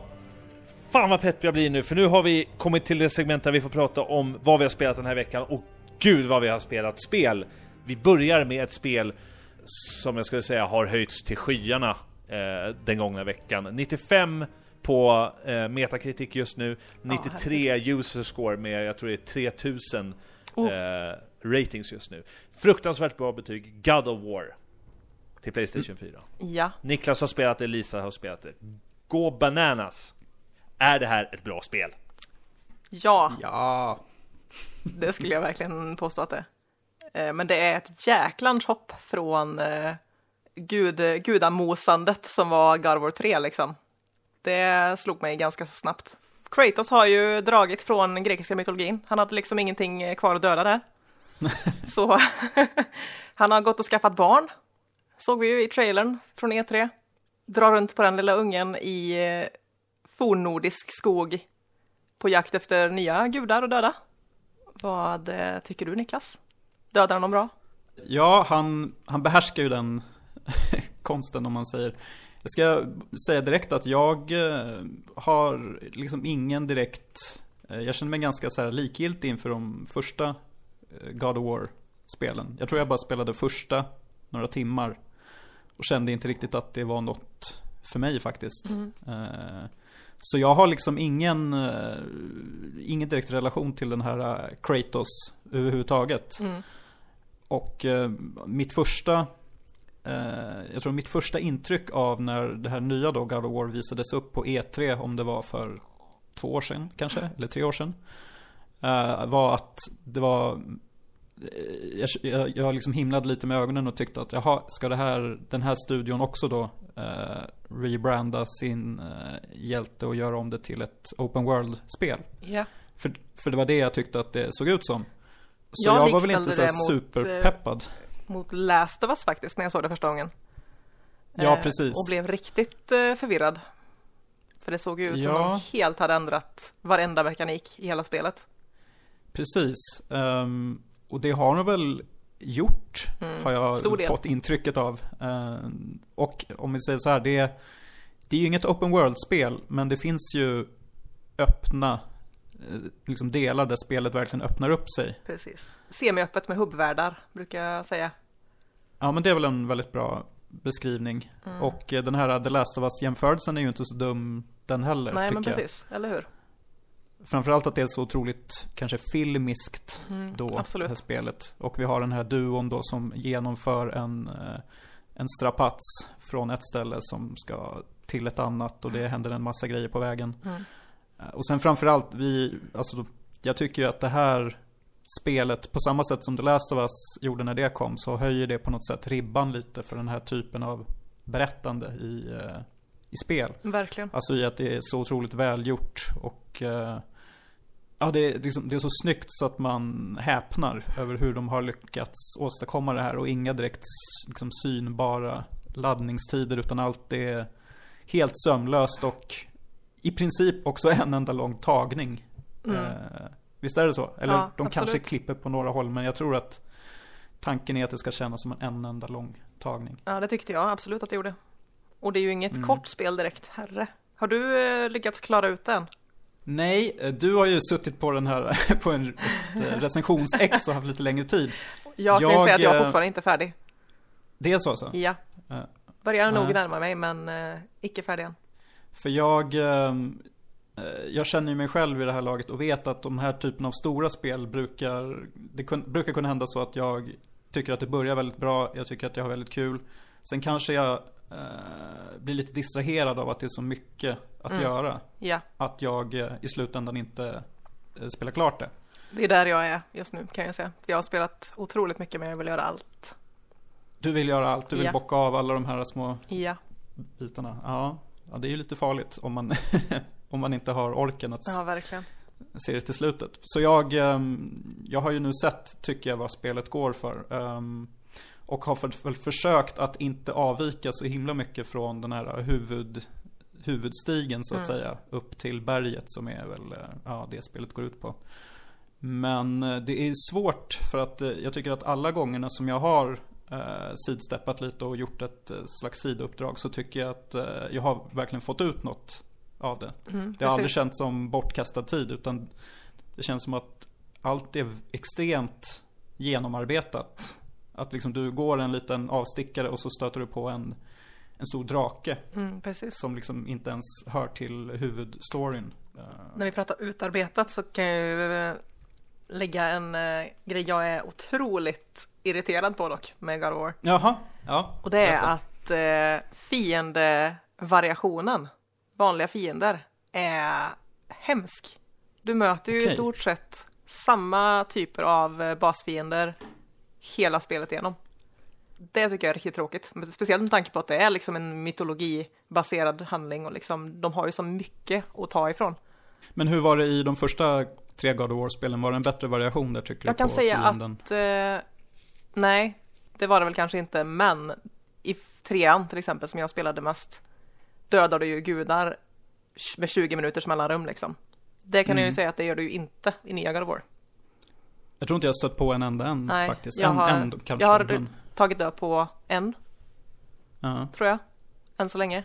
Fan vad pepp jag blir nu, för nu har vi kommit till det segment där vi får prata om vad vi har spelat den här veckan och gud vad vi har spelat spel. Vi börjar med ett spel som jag skulle säga har höjts till skyarna eh, den gångna veckan. 95 på eh, Metacritic just nu, 93 user score med jag tror det är 3000 Oh. eh, ratings just nu. Fruktansvärt bra betyg, God of War till Playstation 4. Ja, Niklas har spelat det, Lisa har spelat det. Gå bananas! Är det här ett bra spel? ja, Ja, det skulle jag verkligen påstå att det är. Eh, Men det är ett jäklans hopp från eh, gud, gudamosandet som var War 3 liksom. Det slog mig ganska snabbt. Kratos har ju dragit från den grekiska mytologin. Han hade liksom ingenting kvar att döda där. Så han har gått och skaffat barn. Såg vi ju i trailern från E3. Drar runt på den lilla ungen i eh, fornnordisk skog på jakt efter nya gudar och döda. Vad eh, tycker du Niklas? Dödar han dem bra? ja han, han behärskar ju den konsten om man säger. Jag ska säga direkt att jag eh, har liksom ingen direkt, eh, jag känner mig ganska så här likgiltig inför de första God of War-spelen. Jag tror jag bara spelade första några timmar och kände inte riktigt att det var något för mig faktiskt. Eh, Så jag har liksom ingen, eh, ingen direkt relation till den här eh, Kratos överhuvudtaget. Mm. Och eh, mitt första Jag tror mitt första intryck av när det här nya då God of War visades upp på E3 om det var för två år sedan kanske, eller tre år sedan. var att det var jag, jag, jag liksom himlade lite med ögonen och tyckte att jaha, ska det här, den här studion också då eh, rebranda sin eh, hjälte och göra om det till ett open world-spel? Ja. För, för det var det jag tyckte att det såg ut som. Så Jag jag, var väl inte så mot, eh, superpeppad. Mot Last of Us faktiskt när jag såg det första gången. Ja, Eh, precis. Och blev riktigt eh, förvirrad. För det såg ju ut som Ja. de helt hade ändrat varenda mekanik i hela spelet. Precis. Ehm, och det har nog väl gjort, Mm. har jag fått intrycket av. Eh, och om vi säger så här, det är, det är ju inget open world-spel, men det finns ju öppna eh, liksom delar där spelet verkligen öppnar upp sig. Precis. Semiöppet med hubbvärldar, brukar jag säga. Ja, men det är väl en väldigt bra beskrivning. Mm. Och eh, den här The Last of Us-jämförelsen är ju inte så dum den heller, Nej, men jag. precis. Eller hur? Framförallt att det är så otroligt, kanske filmiskt Mm, då, det absolut. här spelet. Och vi har den här duon då som genomför en, eh, en strapats från ett ställe som ska till ett annat och det händer en massa grejer på vägen. Mm. Eh, Och sen framförallt, vi, alltså, jag tycker ju att det här spelet, på samma sätt som The Last of Us gjorde när det kom, så höjer det på något sätt ribban lite för den här typen av berättande i, eh, i spel. Verkligen. Alltså i att det är så otroligt välgjort och eh, Ja det är, liksom, det är så snyggt så att man häpnar över hur de har lyckats åstadkomma det här och inga direkt liksom, synbara laddningstider utan allt är helt sömlöst och i princip också en enda lång tagning. Mm. Eh, visst är det så? Eller Ja, de kanske absolut. klipper på några håll men jag tror att tanken är att det ska kännas som en, en enda lång tagning. Ja, det tyckte jag absolut att det gjorde. Och det är ju inget Mm. kort spel direkt, herre. Har du eh, lyckats klara ut den? Nej, eh, du har ju suttit på den här, på en ett eh, recensionsex och haft lite längre tid. Jag kan ju Jag, säga att jag eh, fortfarande inte är färdig. Det är så alltså? Ja. Ja. Börjar nog närma mig, men icke färdig än. För jag, ehm, eh, jag känner ju mig själv i det här laget och vet att de här typen av stora spel brukar, det kun, brukar kunna hända så att jag tycker att det börjar väldigt bra, jag tycker att jag har väldigt kul. Sen kanske jag eh, blir lite distraherad av att det är så mycket att Mm. göra. Ja, Att jag eh, i slutändan inte eh, spelar klart det. det är där jag är just nu kan jag säga. För jag har spelat otroligt mycket, men jag vill göra allt. Du vill göra allt, du vill Ja. bocka av alla de här små Ja, bitarna. Ja, ja det är ju lite farligt om man, om man inte har orken att ja verkligen. se det till slutet. Så jag, ehm, jag har ju nu sett, tycker jag, vad spelet går för. Ehm, och har för, för, försökt att inte avvika så himla mycket från den här huvud, huvudstigen så att Mm. säga. Upp till berget som är väl, eh, ja det spelet går ut på. Men eh, det är svårt för att eh, jag tycker att alla gångerna som jag har eh, sidsteppat lite och gjort ett slags sidouppdrag så tycker jag att eh, jag har verkligen fått ut något av det. Mm, Det har aldrig känts som bortkastad tid utan det känns som att allt är extremt genomarbetat. Att liksom du går en liten avstickare och så stöter du på en, en stor drake Mm, som liksom inte ens hör till huvudstoryn. Eh, När vi pratar utarbetat så kan jag ju eh, lägga en eh, grej jag är otroligt irriterad på dock med God of War. Jaha, ja. Och det är att eh, fiendevariationen, vanliga fiender, är hemsk. Du möter ju i Okej. stort sett samma typer av basfiender hela spelet igenom. Det tycker jag är riktigt tråkigt, speciellt med tanke på att det är liksom en mytologibaserad handling och liksom, de har ju så mycket att ta ifrån. Men hur var det i de första tre God of War-spelen? Var det en bättre variation där tycker Jag du kan på säga fienden? att, eh, nej, det var det väl kanske inte, men i trean till exempel som jag spelade mest, dödar du ju gudar med 20 minuters mellanrum liksom. Det kan jag ju Mm. säga att det gör du ju inte i nya God of War. Jag tror inte jag har stött på en enda än Nej, faktiskt. jag en, har- en kanske. jag har men, Tagit död på en, ja. tror jag, än så länge.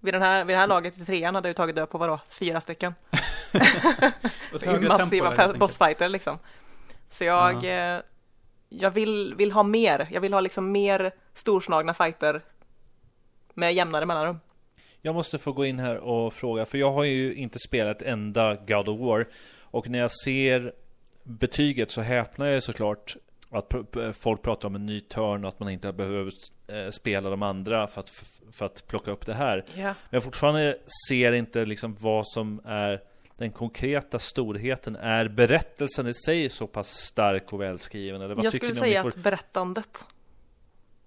Vid, den här, vid det här laget i trean hade jag ju tagit död på vadå, fyra stycken. Massiva där, bossfighter liksom. Så jag, eh, jag vill, vill ha mer. Jag vill ha liksom mer storslagna fighter med jämnare mellanrum. Jag måste få gå in här och fråga, för jag har ju inte spelat enda God of War. Och när jag ser betyget så häpnar jag såklart att folk pratar om en ny törn och att man inte behövt eh, spela de andra för att, för att plocka upp det här. Ja. Men jag fortfarande ser inte liksom vad som är den konkreta storheten. Är berättelsen i sig så pass stark och välskriven? Eller vad Jag skulle säga ni att får... berättandet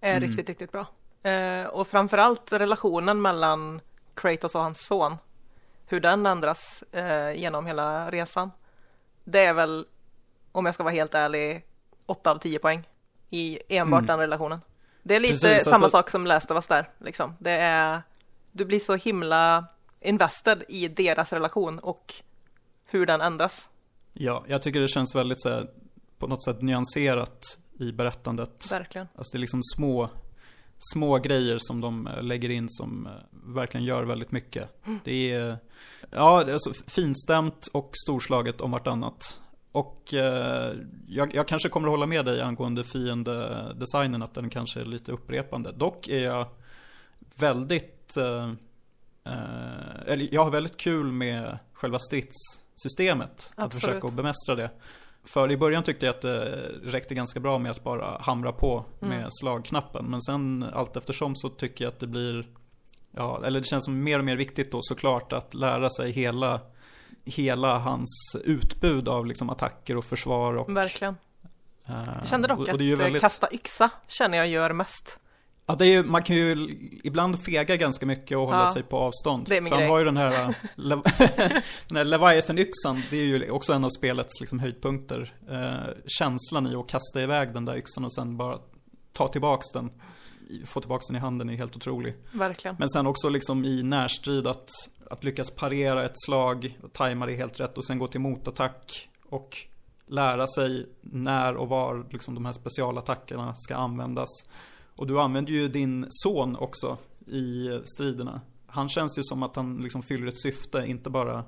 är Mm. riktigt, riktigt bra. Eh, och framförallt relationen mellan Kratos och hans son. Hur den ändras eh, genom hela resan. Det är väl, om jag ska vara helt ärlig, 8 av 10 poäng i enbart Mm. den relationen. Det är lite Precis, att samma det- sak som Last of Us där, liksom. Det är, du blir så himla invested i deras relation och hur den ändras. Ja, jag tycker det känns väldigt så här, på något sätt nyanserat i berättandet. Verkligen. Alltså det är liksom små, små grejer som de eh, lägger in som eh, verkligen gör väldigt mycket. Mm. Det är, ja, det är alltså finstämt och storslaget om vartannat. Och eh, jag, jag kanske kommer att hålla med dig angående fiendedesignen, att den kanske är lite upprepande. Dock är jag väldigt, eh, eh, eller jag har väldigt kul med själva stridssystemet. Att Absolut. försöka att bemästra det. För i början tyckte jag att det räckte ganska bra med att bara hamra på med Mm. slagknappen. Men sen allt eftersom så tycker jag att det blir Ja, eller det känns som mer och mer viktigt då såklart att lära sig hela Hela hans utbud av liksom attacker och försvar och Verkligen. eh, Jag kände dock och- att och eh, väldigt- kasta yxa känner jag gör mest. Ja, det är ju, man kan ju ibland fega ganska mycket och hålla Ja, sig på avstånd. det är min För han grej. har ju den här, Lev den här Leviathan-yxan, det är ju också en av spelets liksom höjdpunkter. Eh, känslan i att kasta iväg den där yxan och sen bara ta tillbaks den. Få tillbaks den i handen är helt otrolig. Verkligen. Men sen också liksom i närstrid att, att lyckas parera ett slag, och tajma det helt rätt och sen gå till motattack. Och lära sig när och var liksom de här specialattackerna ska användas. Och du använder ju din son också i striderna. Han känns ju som att han liksom fyller ett syfte, inte bara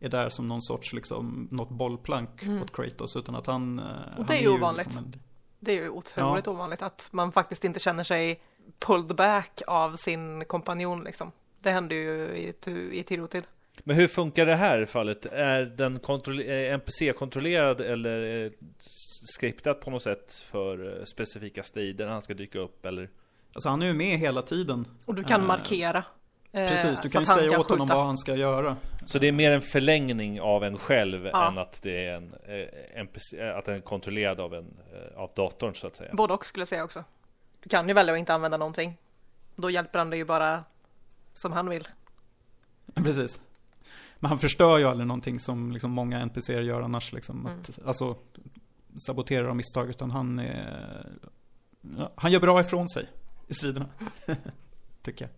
är där som någon sorts liksom, något bollplank Mm. åt Kratos. Utan att han... eh, han det är ju ovanligt. Liksom en, Det är ju otroligt ovanligt att man faktiskt inte känner sig pulled back av sin kompanjon liksom. Det händer ju i, i tid och tid. Men hur funkar det här fallet? Är den NPC-kontrollerad eller skriptat på något sätt för eh, specifika strider han ska dyka upp eller? alltså han är ju med hela tiden. Och du kan Eh, markera. Eh, Precis, du kan ju säga åt honom skjuta. vad han ska göra. Så det är mer en förlängning av en själv Ja. än att det är en eh, NPC, eh, att den är kontrollerad av en av datorn så att säga. Både och skulle jag säga också. Du kan ju välja att inte använda någonting. Då hjälper han dig ju bara som han vill. Precis. Men han förstör ju aldrig någonting som liksom många NPCer gör annars liksom. Mm. Att, alltså, saboterar av misstag. Utan han är... Ja, han gör bra ifrån sig i striderna. Tycker jag.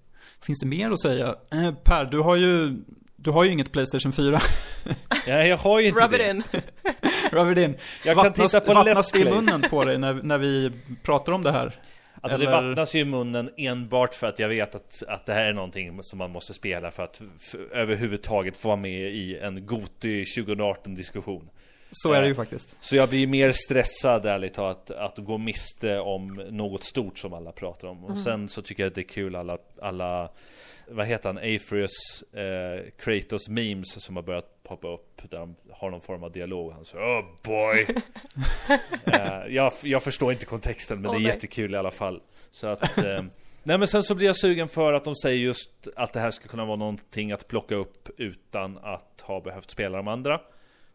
Finns det mer att säga? Eh, per, du har ju... Du har ju inget Playstation 4. Ja, jag har ju inte Rub it det. in. Rub it in. Jag kan Vattnas, titta på vattnas Let's det i munnen på dig när, när vi pratar om det här? Alltså det Eller- vattnas ju i munnen enbart för att jag vet att, att det här är någonting som man måste spela för att f- överhuvudtaget få vara med i en Goti 2018 diskussion. Så är det ju faktiskt. Så jag blir mer stressad ärligt talat att, att gå miste om något stort som alla pratar om. Och sen så tycker jag att det är kul alla, alla vad heter han, Aphrius, eh, Kratos memes som har börjat poppa upp där de har någon form av dialog. Han säger oh boy. eh, jag, jag förstår inte kontexten men Åh, det är nej. jättekul i alla fall. Så att eh, Nej men sen så blir jag sugen för att de säger just att det här ska kunna vara någonting att plocka upp utan att ha behövt spela de andra.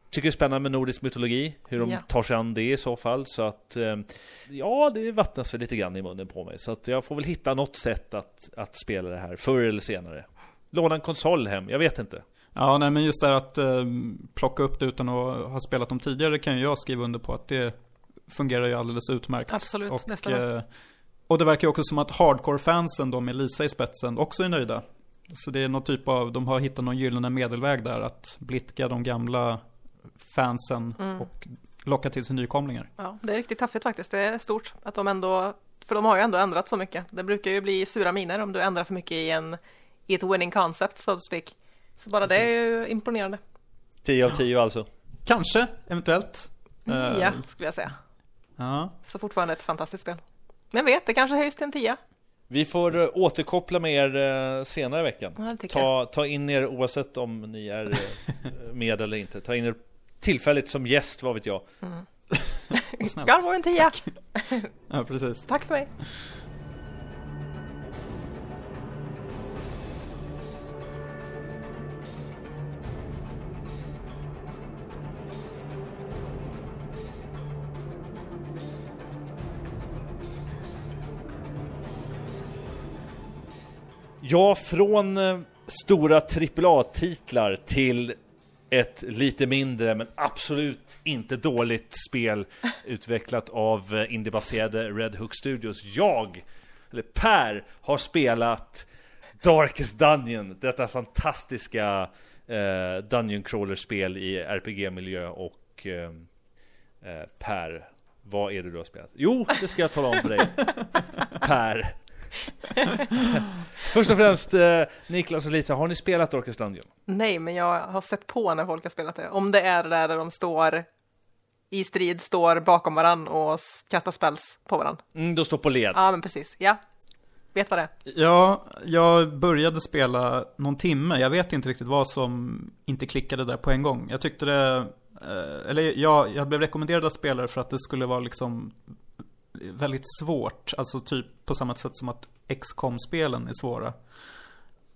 Tycker det är spännande med nordisk mytologi, hur de Ja. tar sig an det i så fall. Så att eh, ja, det vattnas väl lite grann i munnen på mig. Så att jag får väl hitta något sätt att, att spela det här förr eller senare. Låna en konsol hem, jag vet inte. Ja, nej men just det här att eh, plocka upp det utan att ha spelat dem tidigare kan ju jag skriva under på att det fungerar ju alldeles utmärkt. Absolut, och, nästan bra. eh, och det verkar ju också som att hardcore-fansen då med Lisa i spetsen också är nöjda. Så det är någon typ av, de har hittat någon gyllene medelväg där att blidka de gamla fansen Mm. och locka till sig nykomlingar. Ja, det är riktigt taffligt faktiskt. Det är stort att de ändå, för de har ju ändå ändrat så mycket. Det brukar ju bli sura miner om du ändrar för mycket i en i ett winning concept, so to speak. Så bara det är ju imponerande. 10 av 10 alltså. Kanske, eventuellt. Eh, Ja, skulle jag säga. Ja. Så fortfarande ett fantastiskt spel. Men vet, det kanske höjs till en tia. Vi får eh, återkoppla med er eh, senare i veckan. Ja. Ta, ta in er oavsett om ni är med eller inte. Ta in er tillfälligt som gäst, vad vet jag. Snällt. God War en tia! Ja, precis. Tack för mig! Ja, från eh, stora AAA-titlar till ett lite mindre men absolut inte dåligt spel utvecklat av eh, indiebaserade Red Hook Studios. Jag, eller Per, har spelat Darkest Dungeon, detta fantastiska eh, Dungeon Crawler-spel i RPG-miljö och eh, eh, Per, Vad är det du har spelat? Jo, det ska jag tala om för dig Per Först och främst eh, Niklas och Lisa, har ni spelat Darkest Dungeon? Nej, men jag har sett på när folk har spelat det. Om det är det där de står i strid, står bakom varann och kastar spells på varann. Mm, de står på led Ja, men precis. Ja. Vet vad det är. Ja, jag började spela någon timme. Jag vet inte riktigt vad som inte klickade där på en gång. Jag tyckte det, eh, eller jag, jag blev rekommenderad att spela det för att det skulle vara liksom väldigt svårt. Alltså typ på samma sätt som att XCOM-spelen är svåra.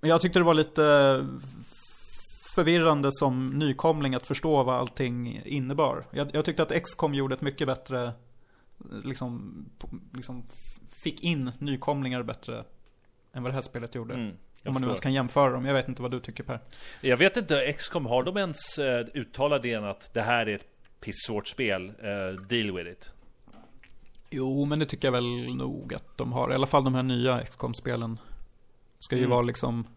Jag tyckte det var lite förvirrande som nykomling att förstå vad allting innebar. Jag, jag tyckte att XCOM gjorde ett mycket bättre, liksom, liksom fick in nykomlingar bättre än vad det här spelet gjorde. mm, Om man nu ens kan jämföra dem. Jag vet inte vad du tycker Per. Jag vet inte, XCOM, har de ens eh, uttalat det än att det här är ett pissvårt spel? Eh, deal with it Jo, men det tycker jag väl nog att de har. I alla fall de här nya XCOM-spelen. Ska ju Mm. vara liksom,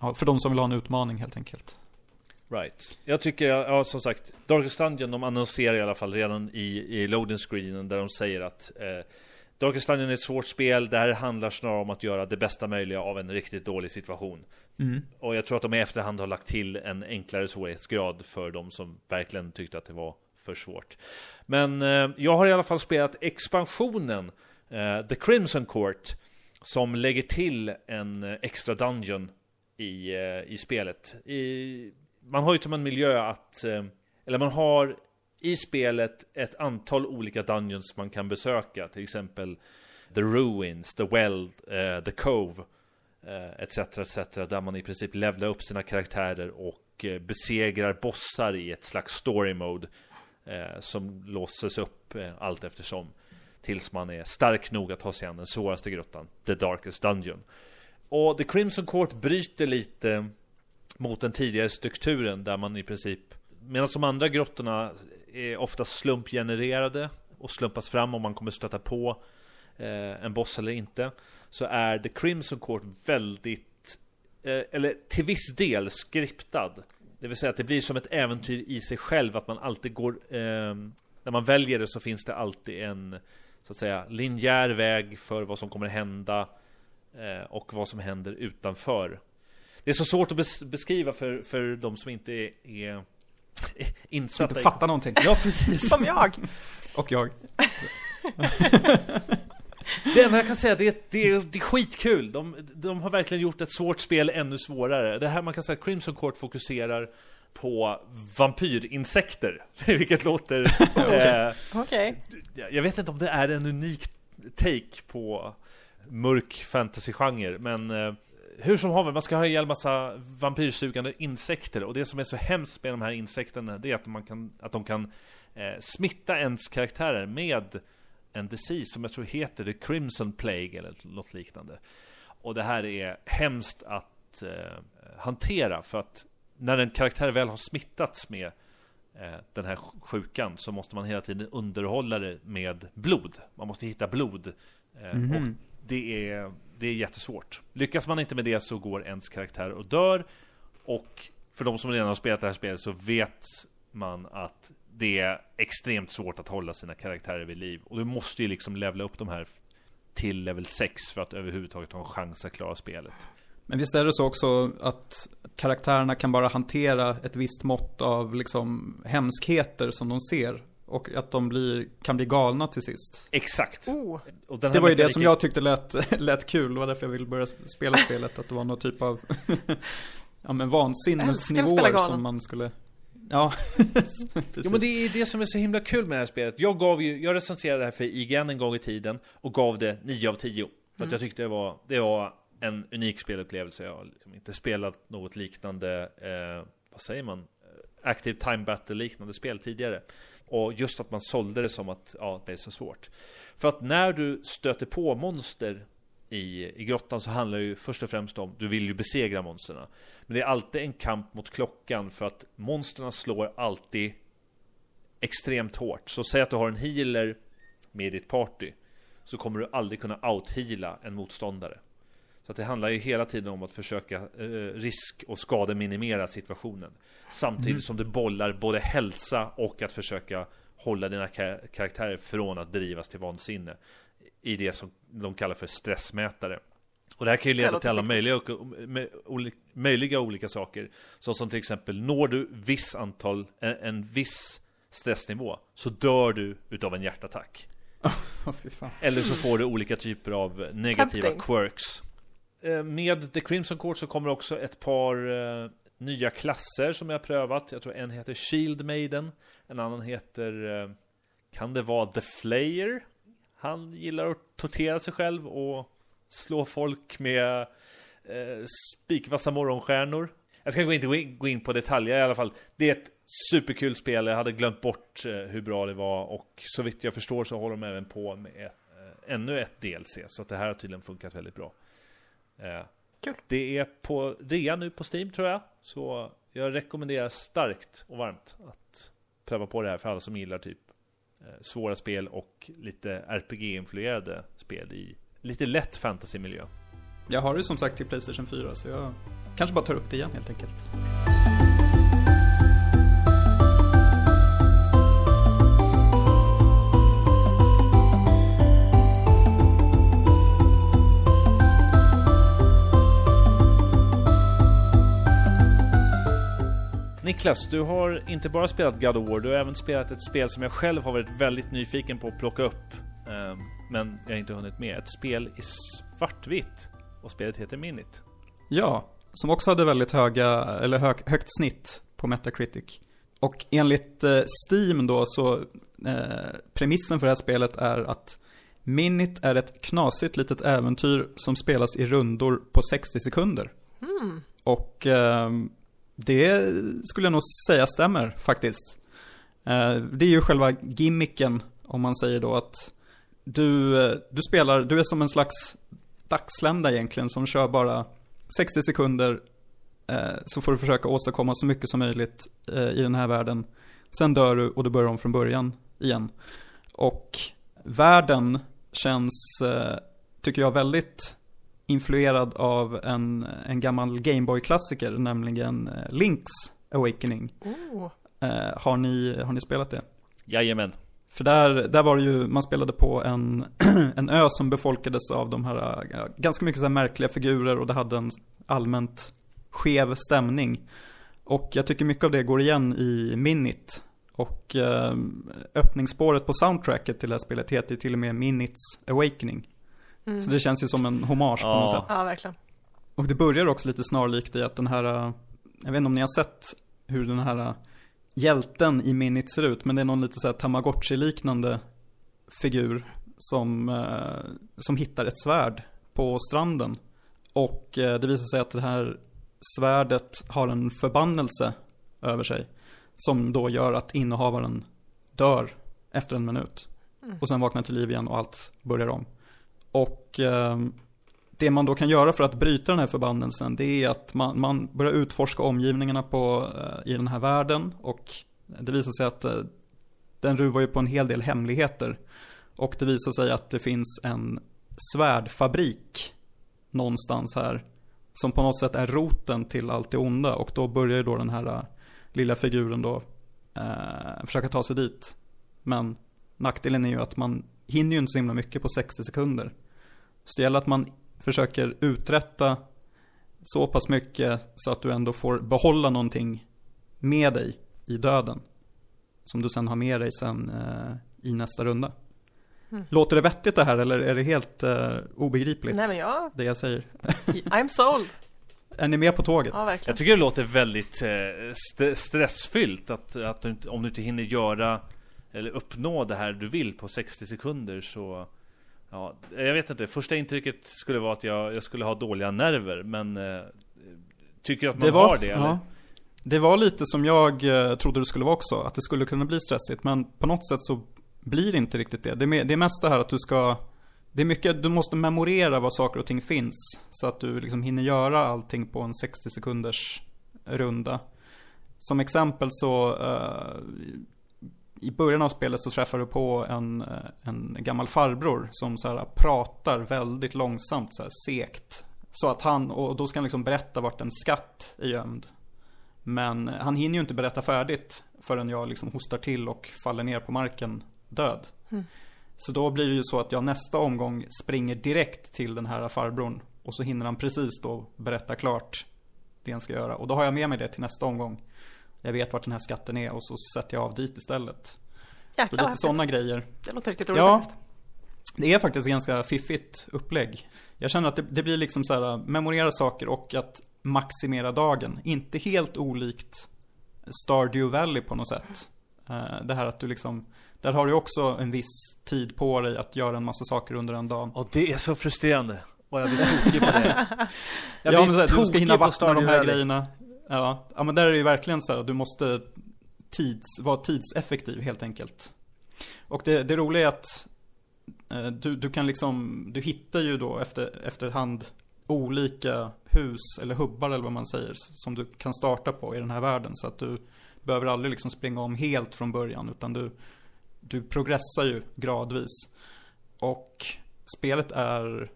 ja, för de som vill ha en utmaning helt enkelt. Right. Jag tycker, ja som sagt, Darkest Dungeon, de annonserar i alla fall redan i, i loading screenen där de säger att eh, Darkest Dungeon är ett svårt spel, det här handlar snarare om att göra det bästa möjliga av en riktigt dålig situation. Mm. Och jag tror att de i efterhand har lagt till en enklare svårighetsgrad för de som verkligen tyckte att det var för svårt. Men eh, jag har i alla fall spelat expansionen, eh, The Crimson Court, som lägger till en eh, extra dungeon i, eh, i spelet. I, man har ju som en miljö att, eh, eller man har i spelet ett antal olika dungeons man kan besöka, till exempel The Ruins, The Well, eh, The Cove eh, etc, etc, där man i princip levlar upp sina karaktärer och eh, besegrar bossar i ett slags story mode eh, som låses upp eh, allt eftersom tills man är stark nog att ta sig an den svåraste grottan, The Darkest Dungeon. Och The Crimson Court bryter lite mot den tidigare strukturen där man i princip Medan de andra grottorna är ofta slumpgenererade och slumpas fram om man kommer stöta på eh, en boss eller inte Så är The Crimson Court väldigt eh, Eller till viss del skriptad det vill säga att det blir som ett äventyr i sig själv att man alltid går eh, När man väljer det så finns det alltid en Så att säga linjär väg för vad som kommer hända eh, Och vad som händer utanför Det är så svårt att bes- beskriva för, för de som inte är, är insatta inte fattar någonting. Ja precis Som jag. Och jag. Det enda jag kan säga det är, det är, det är skitkul. De, de har verkligen gjort ett svårt spel ännu svårare. Det här man kan säga att Crimson Court fokuserar på vampyrinsekter. Vilket låter... eh, Okej. jag vet inte om det är en unik take på mörk fantasy-genre, men eh, hur som haver, man ska ha ihjäl massa vampyrsugande insekter och det som är så hemskt med de här insekterna det är att, man kan, att de kan eh, smitta ens karaktärer med en disease som jag tror heter The Crimson Plague eller något liknande. Och det här är hemskt att eh, hantera för att när en karaktär väl har smittats med eh, den här sjukan så måste man hela tiden underhålla det med blod. Man måste hitta blod. Eh, Mhm. Och det är, det är jättesvårt. Lyckas man inte med det så går ens karaktär och dör. Och för de som redan har spelat det här spelet så vet man att det är extremt svårt att hålla sina karaktärer vid liv. Och du måste ju liksom levla upp de här till level 6 för att överhuvudtaget ha en chans att klara spelet. Men visst är det så också att karaktärerna kan bara hantera ett visst mått av liksom hemskheter som de ser. Och att de blir, kan bli galna till sist. Exakt! Oh, Och den här Det var ju det som jag tyckte lät, lät kul. Det var därför jag ville börja spela spelet. Att det var någon typ av ja, men vansinnesnivåer som man skulle... Ja, precis. Jo men det är det som är så himla kul med det här spelet. Jag gav ju, jag recenserade det här för IGN en gång i tiden och gav det 9 av 10. För att jag tyckte det var, det var en unik spelupplevelse. Jag har liksom inte spelat något liknande, eh, vad säger man? Eh, Active Time Battle liknande spel tidigare. Och just att man sålde det som att, ja, det är så svårt. För att när du stöter på monster i, i grottan så handlar det ju först och främst om, du vill ju besegra monsterna. Men det är alltid en kamp mot klockan för att monsterna slår alltid extremt hårt. Så säg att du har en healer med ditt party. Så kommer du aldrig kunna out-heala en motståndare. Så det handlar ju hela tiden om att försöka eh, risk och skademinimera situationen. Samtidigt Mm. som du bollar både hälsa och att försöka hålla dina kar- karaktärer från att drivas till vansinne i det som de kallar för stressmätare. Och det här kan ju leda till alla möjliga, möjliga olika saker. Så som till exempel, når du viss antal, en, en viss stressnivå, så dör du utav en hjärtattack. Fan. Eller så får du olika typer av negativa Tempting. quirks. Eh, Med The Crimson Court så kommer också ett par eh, nya klasser som jag har prövat. Jag tror en heter Shield Maiden. En annan heter, eh, kan det vara The Flayer? Han gillar att tortera sig själv och slå folk med eh, spikvassa morgonstjärnor. Jag ska inte gå in, gå in på detaljer i alla fall. Det är ett superkul spel. Jag hade glömt bort eh, hur bra det var och så vitt jag förstår så håller de även på med ett, eh, ännu ett DLC. Så att det här har tydligen funkat väldigt bra. Eh, Kul. Det är på rea nu på Steam tror jag. Så jag rekommenderar starkt och varmt att pröva på det här för alla som gillar typ Eh, svåra spel och lite RPG-influerade spel i lite lätt fantasymiljö. Jag har det som sagt till Playstation 4 så jag kanske bara tar upp det igen helt enkelt. Niklas, du har inte bara spelat God of War, du har även spelat ett spel som jag själv har varit väldigt nyfiken på att plocka upp. eh, Men jag har inte hunnit med. Ett spel i svartvitt. Och spelet heter Minit. Ja, som också hade väldigt höga, eller hög, högt snitt på Metacritic. Och enligt eh, Steam då så, eh, premissen för det här spelet är att Minit är ett knasigt litet äventyr som spelas i rundor på 60 sekunder. Och eh, det skulle jag nog säga stämmer faktiskt. Eh, det är ju själva gimmicken om man säger då att du, eh, du spelar, du är som en slags dagslända egentligen som kör bara 60 sekunder eh, så får du försöka åstadkomma så mycket som möjligt i den här världen. Sen dör du och du börjar om från början igen. Och världen känns, tycker jag, väldigt influerad av en, en gammal Gameboy-klassiker, nämligen eh, Link's Awakening. Oh, Eh, har, ni, har ni spelat det? Jajamän. För där, där var det ju, man spelade på en, en ö som befolkades av de här, ja, ganska mycket så här märkliga figurer och det hade en allmänt skev stämning. Och jag tycker mycket av det går igen i Minit. Och eh, öppningsspåret på soundtracket till det här spelet heter till och med Minits Awakening. Mm. Så det känns ju som en hommage på Ja. något sätt. Ja, verkligen. Och det börjar också lite snarlikt i att den här, eh, jag vet inte om ni har sett hur den här eh, hjälten i Minit ser ut, men det är någon lite så här Tamagotchi-liknande figur som, eh, som hittar ett svärd på stranden. Och det visar sig att det här svärdet har en förbannelse över sig. Som då gör att innehavaren dör efter en minut. Och sen vaknar till liv igen och allt börjar om. Och eh, det man då kan göra för att bryta den här förbannelsen det är att man, man börjar utforska omgivningarna på, eh, i den här världen och det visar sig att eh, den ruvar ju på en hel del hemligheter. Och det visar sig att det finns en svärdfabrik någonstans här som på något sätt är roten till allt det onda och då börjar ju då den här eh, lilla figuren då eh, försöka ta sig dit. Men nackdelen är ju att man hinner ju inte så himla mycket på 60 sekunder. Så det gäller att man försöker uträtta så pass mycket så att du ändå får behålla någonting med dig i döden. Som du sen har med dig sen eh, i nästa runda. Mm. Låter det vettigt det här eller är det helt eh, obegripligt? Nej men jag, Det jag säger. I'm sold. Är ni med på tåget? Ja, verkligen. Jag tycker det låter väldigt eh, st- stressfyllt att, att du om du inte hinner göra eller uppnå det här du vill på 60 sekunder så Ja, jag vet inte. Första intrycket skulle vara att jag, jag skulle ha dåliga nerver men eh, Tycker att man har det eller? ja, det var lite som jag eh, trodde det skulle vara också. Att det skulle kunna bli stressigt. Men på något sätt så blir det inte riktigt det. Det är, det är mest det här att du ska Det är mycket, du måste memorera var saker och ting finns. Så att du liksom hinner göra allting på en 60 sekunders runda. Som exempel så eh, i början av spelet så träffar du på en, eh, en gammal farbror som så här pratar väldigt långsamt, så här sekt. Så att han, och då ska han liksom berätta vart en skatt är gömd. Men han hinner ju inte berätta färdigt förrän jag liksom hostar till och faller ner på marken död. Mm. Så då blir det ju så att jag nästa omgång springer direkt till den här farbrorn och så hinner han precis då berätta klart det han ska göra. Och då har jag med mig det till nästa omgång. Jag vet vart den här skatten är och så sätter jag av dit istället. Så Jäklar lite vad sådana grejer. Det låter riktigt roligt Ja. faktiskt. Det är faktiskt ganska fiffigt upplägg. Jag känner att det, det blir liksom så här, memorera saker och att maximera dagen. Inte helt olikt Stardew Valley på något sätt. Eh, Det här att du liksom, där har du också en viss tid på dig att göra en massa saker under en dag. Och det är så frustrerande. Och jag blir tokig på det. Jag ja, blir men så här, du ska hinna vattna de här Valley. grejerna. Ja, ja, men där är det ju verkligen så här, du måste tids, vara tidseffektiv helt enkelt. Och det, det roliga är att eh, du, du kan liksom, du hittar ju då efter, efterhand olika hus eller hubbar eller vad man säger som du kan starta på i den här världen. Så att du behöver aldrig liksom springa om helt från början utan du, du progressar ju gradvis. Och spelet är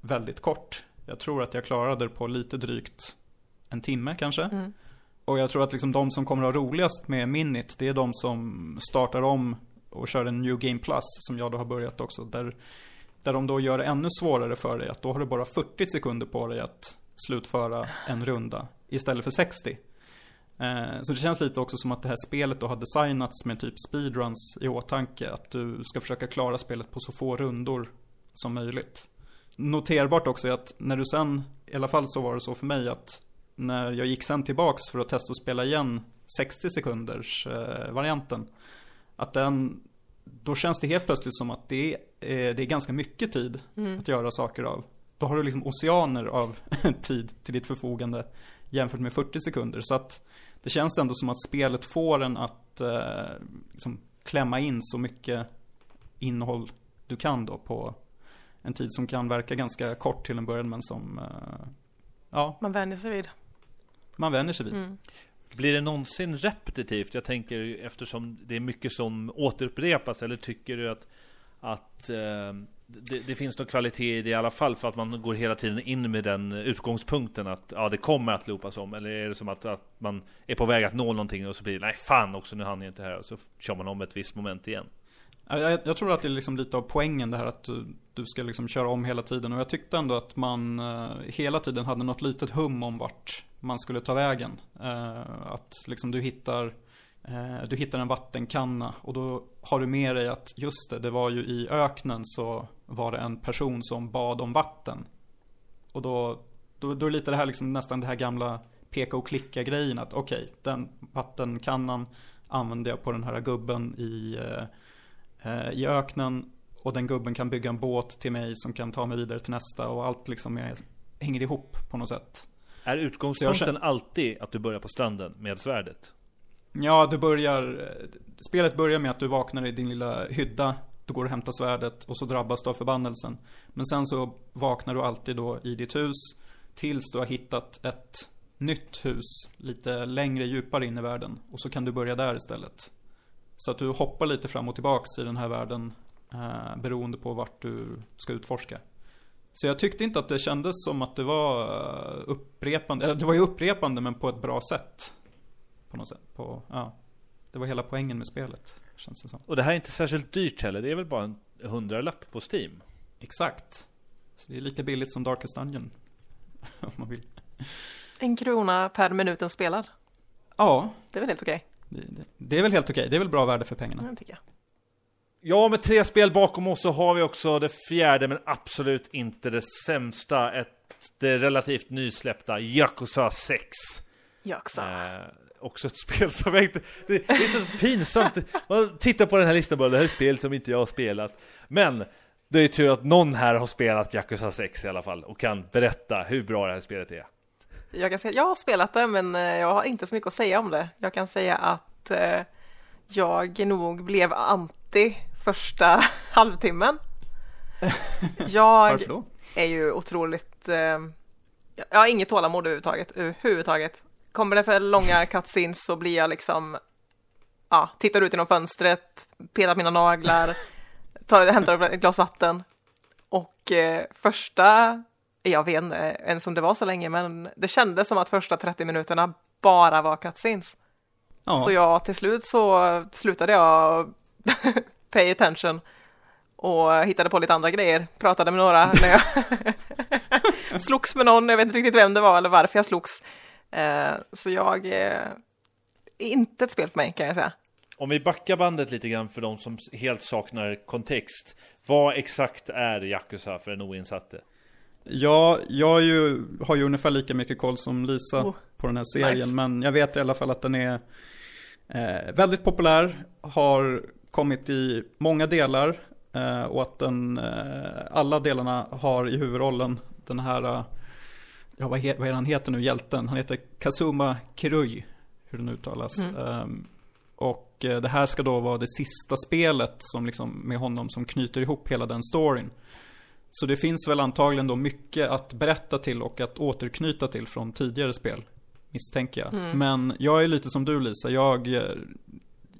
väldigt kort. Jag tror att jag klarade det på lite drygt en timme kanske. Mm. Och jag tror att liksom de som kommer att ha roligast med Minit, det är de som startar om och kör en New Game Plus, som jag då har börjat också. Där, där de då gör det ännu svårare för dig, att då har du bara 40 sekunder på dig att slutföra en runda, istället för 60. Eh, Så det känns lite också som att det här spelet då har designats med typ speedruns i åtanke. Att du ska försöka klara spelet på så få rundor som möjligt. Noterbart också är att när du sen, i alla fall så var det så för mig att när jag gick sen tillbaks för att testa att spela igen 60 sekunders eh, varianten. Att den, då känns det helt plötsligt som att det är, eh, det är ganska mycket tid Mm. att göra saker av. Då har du liksom oceaner av tid till ditt förfogande jämfört med 40 sekunder. Så att det känns ändå som att spelet får en att eh, liksom klämma in så mycket innehåll du kan då på en tid som kan verka ganska kort till en början men som eh, ja, Man vänjer sig vid. Man vänjer sig vid. Mm. Blir det någonsin repetitivt? Jag tänker eftersom det är mycket som återupprepas eller tycker du att att eh, det, det finns någon kvalitet i det i alla fall för att man går hela tiden in med den utgångspunkten att ja, det kommer att loopas om eller är det som att, att man är på väg att nå någonting och så blir det nej fan också nu hann jag inte här och så kör man om ett visst moment igen. Jag, jag tror att det är liksom lite av poängen det här att du, du ska liksom köra om hela tiden och jag tyckte ändå att man eh, hela tiden hade något litet hum om vart man skulle ta vägen. Eh, att liksom du hittar eh, du hittar en vattenkanna och då har du med dig att just det, det var ju i öknen så var det en person som bad om vatten. Och då, då, då är lite det här liksom nästan det här gamla peka och klicka grejen att okej, den vattenkannan använde jag på den här gubben i eh, i öknen och den gubben kan bygga en båt till mig som kan ta mig vidare till nästa och allt liksom är, hänger ihop på något sätt. Är utgångspunkten jag alltid att du börjar på stranden med svärdet? Ja, du börjar, eh, spelet börjar med att du vaknar i din lilla hydda, du går och hämtar svärdet och så drabbas du av förbannelsen. Men sen så vaknar du alltid då i ditt hus tills du har hittat ett nytt hus lite längre djupare in i världen och så kan du börja där istället. Så att du hoppar lite fram och tillbaks i den här världen eh, beroende på vart du ska utforska. Så jag tyckte inte att det kändes som att det var eh, upprepande, eller det var ju upprepande men på ett bra sätt. På något sätt. På, ja. Det var hela poängen med spelet, känns det som. Och det här är inte särskilt dyrt heller, det är väl bara en hundralapp på Steam? Exakt. Så det är lika billigt som Darkest Dungeon. Om man vill. En krona per minuten spelad. Ja, Det är väl helt okej? Det, är väl helt okej. Det är väl bra värde för pengarna. Det tycker jag. Ja, med tre spel bakom oss så har vi också det fjärde men absolut inte det sämsta. Ett det relativt nysläppta Yakuza 6. Jag också. Eh, också ett spel som väckte... Det, det är så pinsamt. Man tittar på den här listan och bara, det här är spel som inte jag har spelat. Men det är tur att någon här har spelat Yakuza 6 i alla fall och kan berätta hur bra det här spelet är. Jag kan säga, jag har spelat det men eh, jag har inte så mycket att säga om det. Jag kan säga att eh, jag nog blev anti första halvtimmen. Jag Varför då? är ju otroligt, eh, jag har inget tålamod överhuvudtaget, överhuvudtaget. Kommer det för långa cutscenes så blir jag liksom, ja, tittar ut genom fönstret, petar mina naglar, tar, hämtar ett glas vatten. Och eh, första, jag vet inte ens om det var så länge, men det kändes som att första 30 minuterna bara var cutscenes. Ja, Så jag till slut så slutade jag pay attention och hittade på lite andra grejer. Pratade med några när jag slogs med någon, jag vet inte riktigt vem det var eller varför jag slogs. Eh, så jag, eh, inte ett spel för mig kan jag säga. Om vi backar bandet lite grann för de som helt saknar kontext. Vad exakt är Yakuza för en oinsatte? Ja, jag ju, har ju ungefär lika mycket koll som Lisa Oh, på den här serien. nice. Men jag vet i alla fall att den är eh, väldigt populär. Har kommit i många delar. Eh, och att den, eh, alla delarna har i huvudrollen den här, eh, ja vad, he, vad är han heter nu, hjälten? Han heter Kazuma Kirui, hur den uttalas. Mm. Ehm, och eh, det här ska då vara det sista spelet som liksom med honom som knyter ihop hela den storyn. Så det finns väl antagligen då mycket att berätta till och att återknyta till från tidigare spel. Misstänker jag. Mm. Men jag är lite som du Lisa. Jag, eh,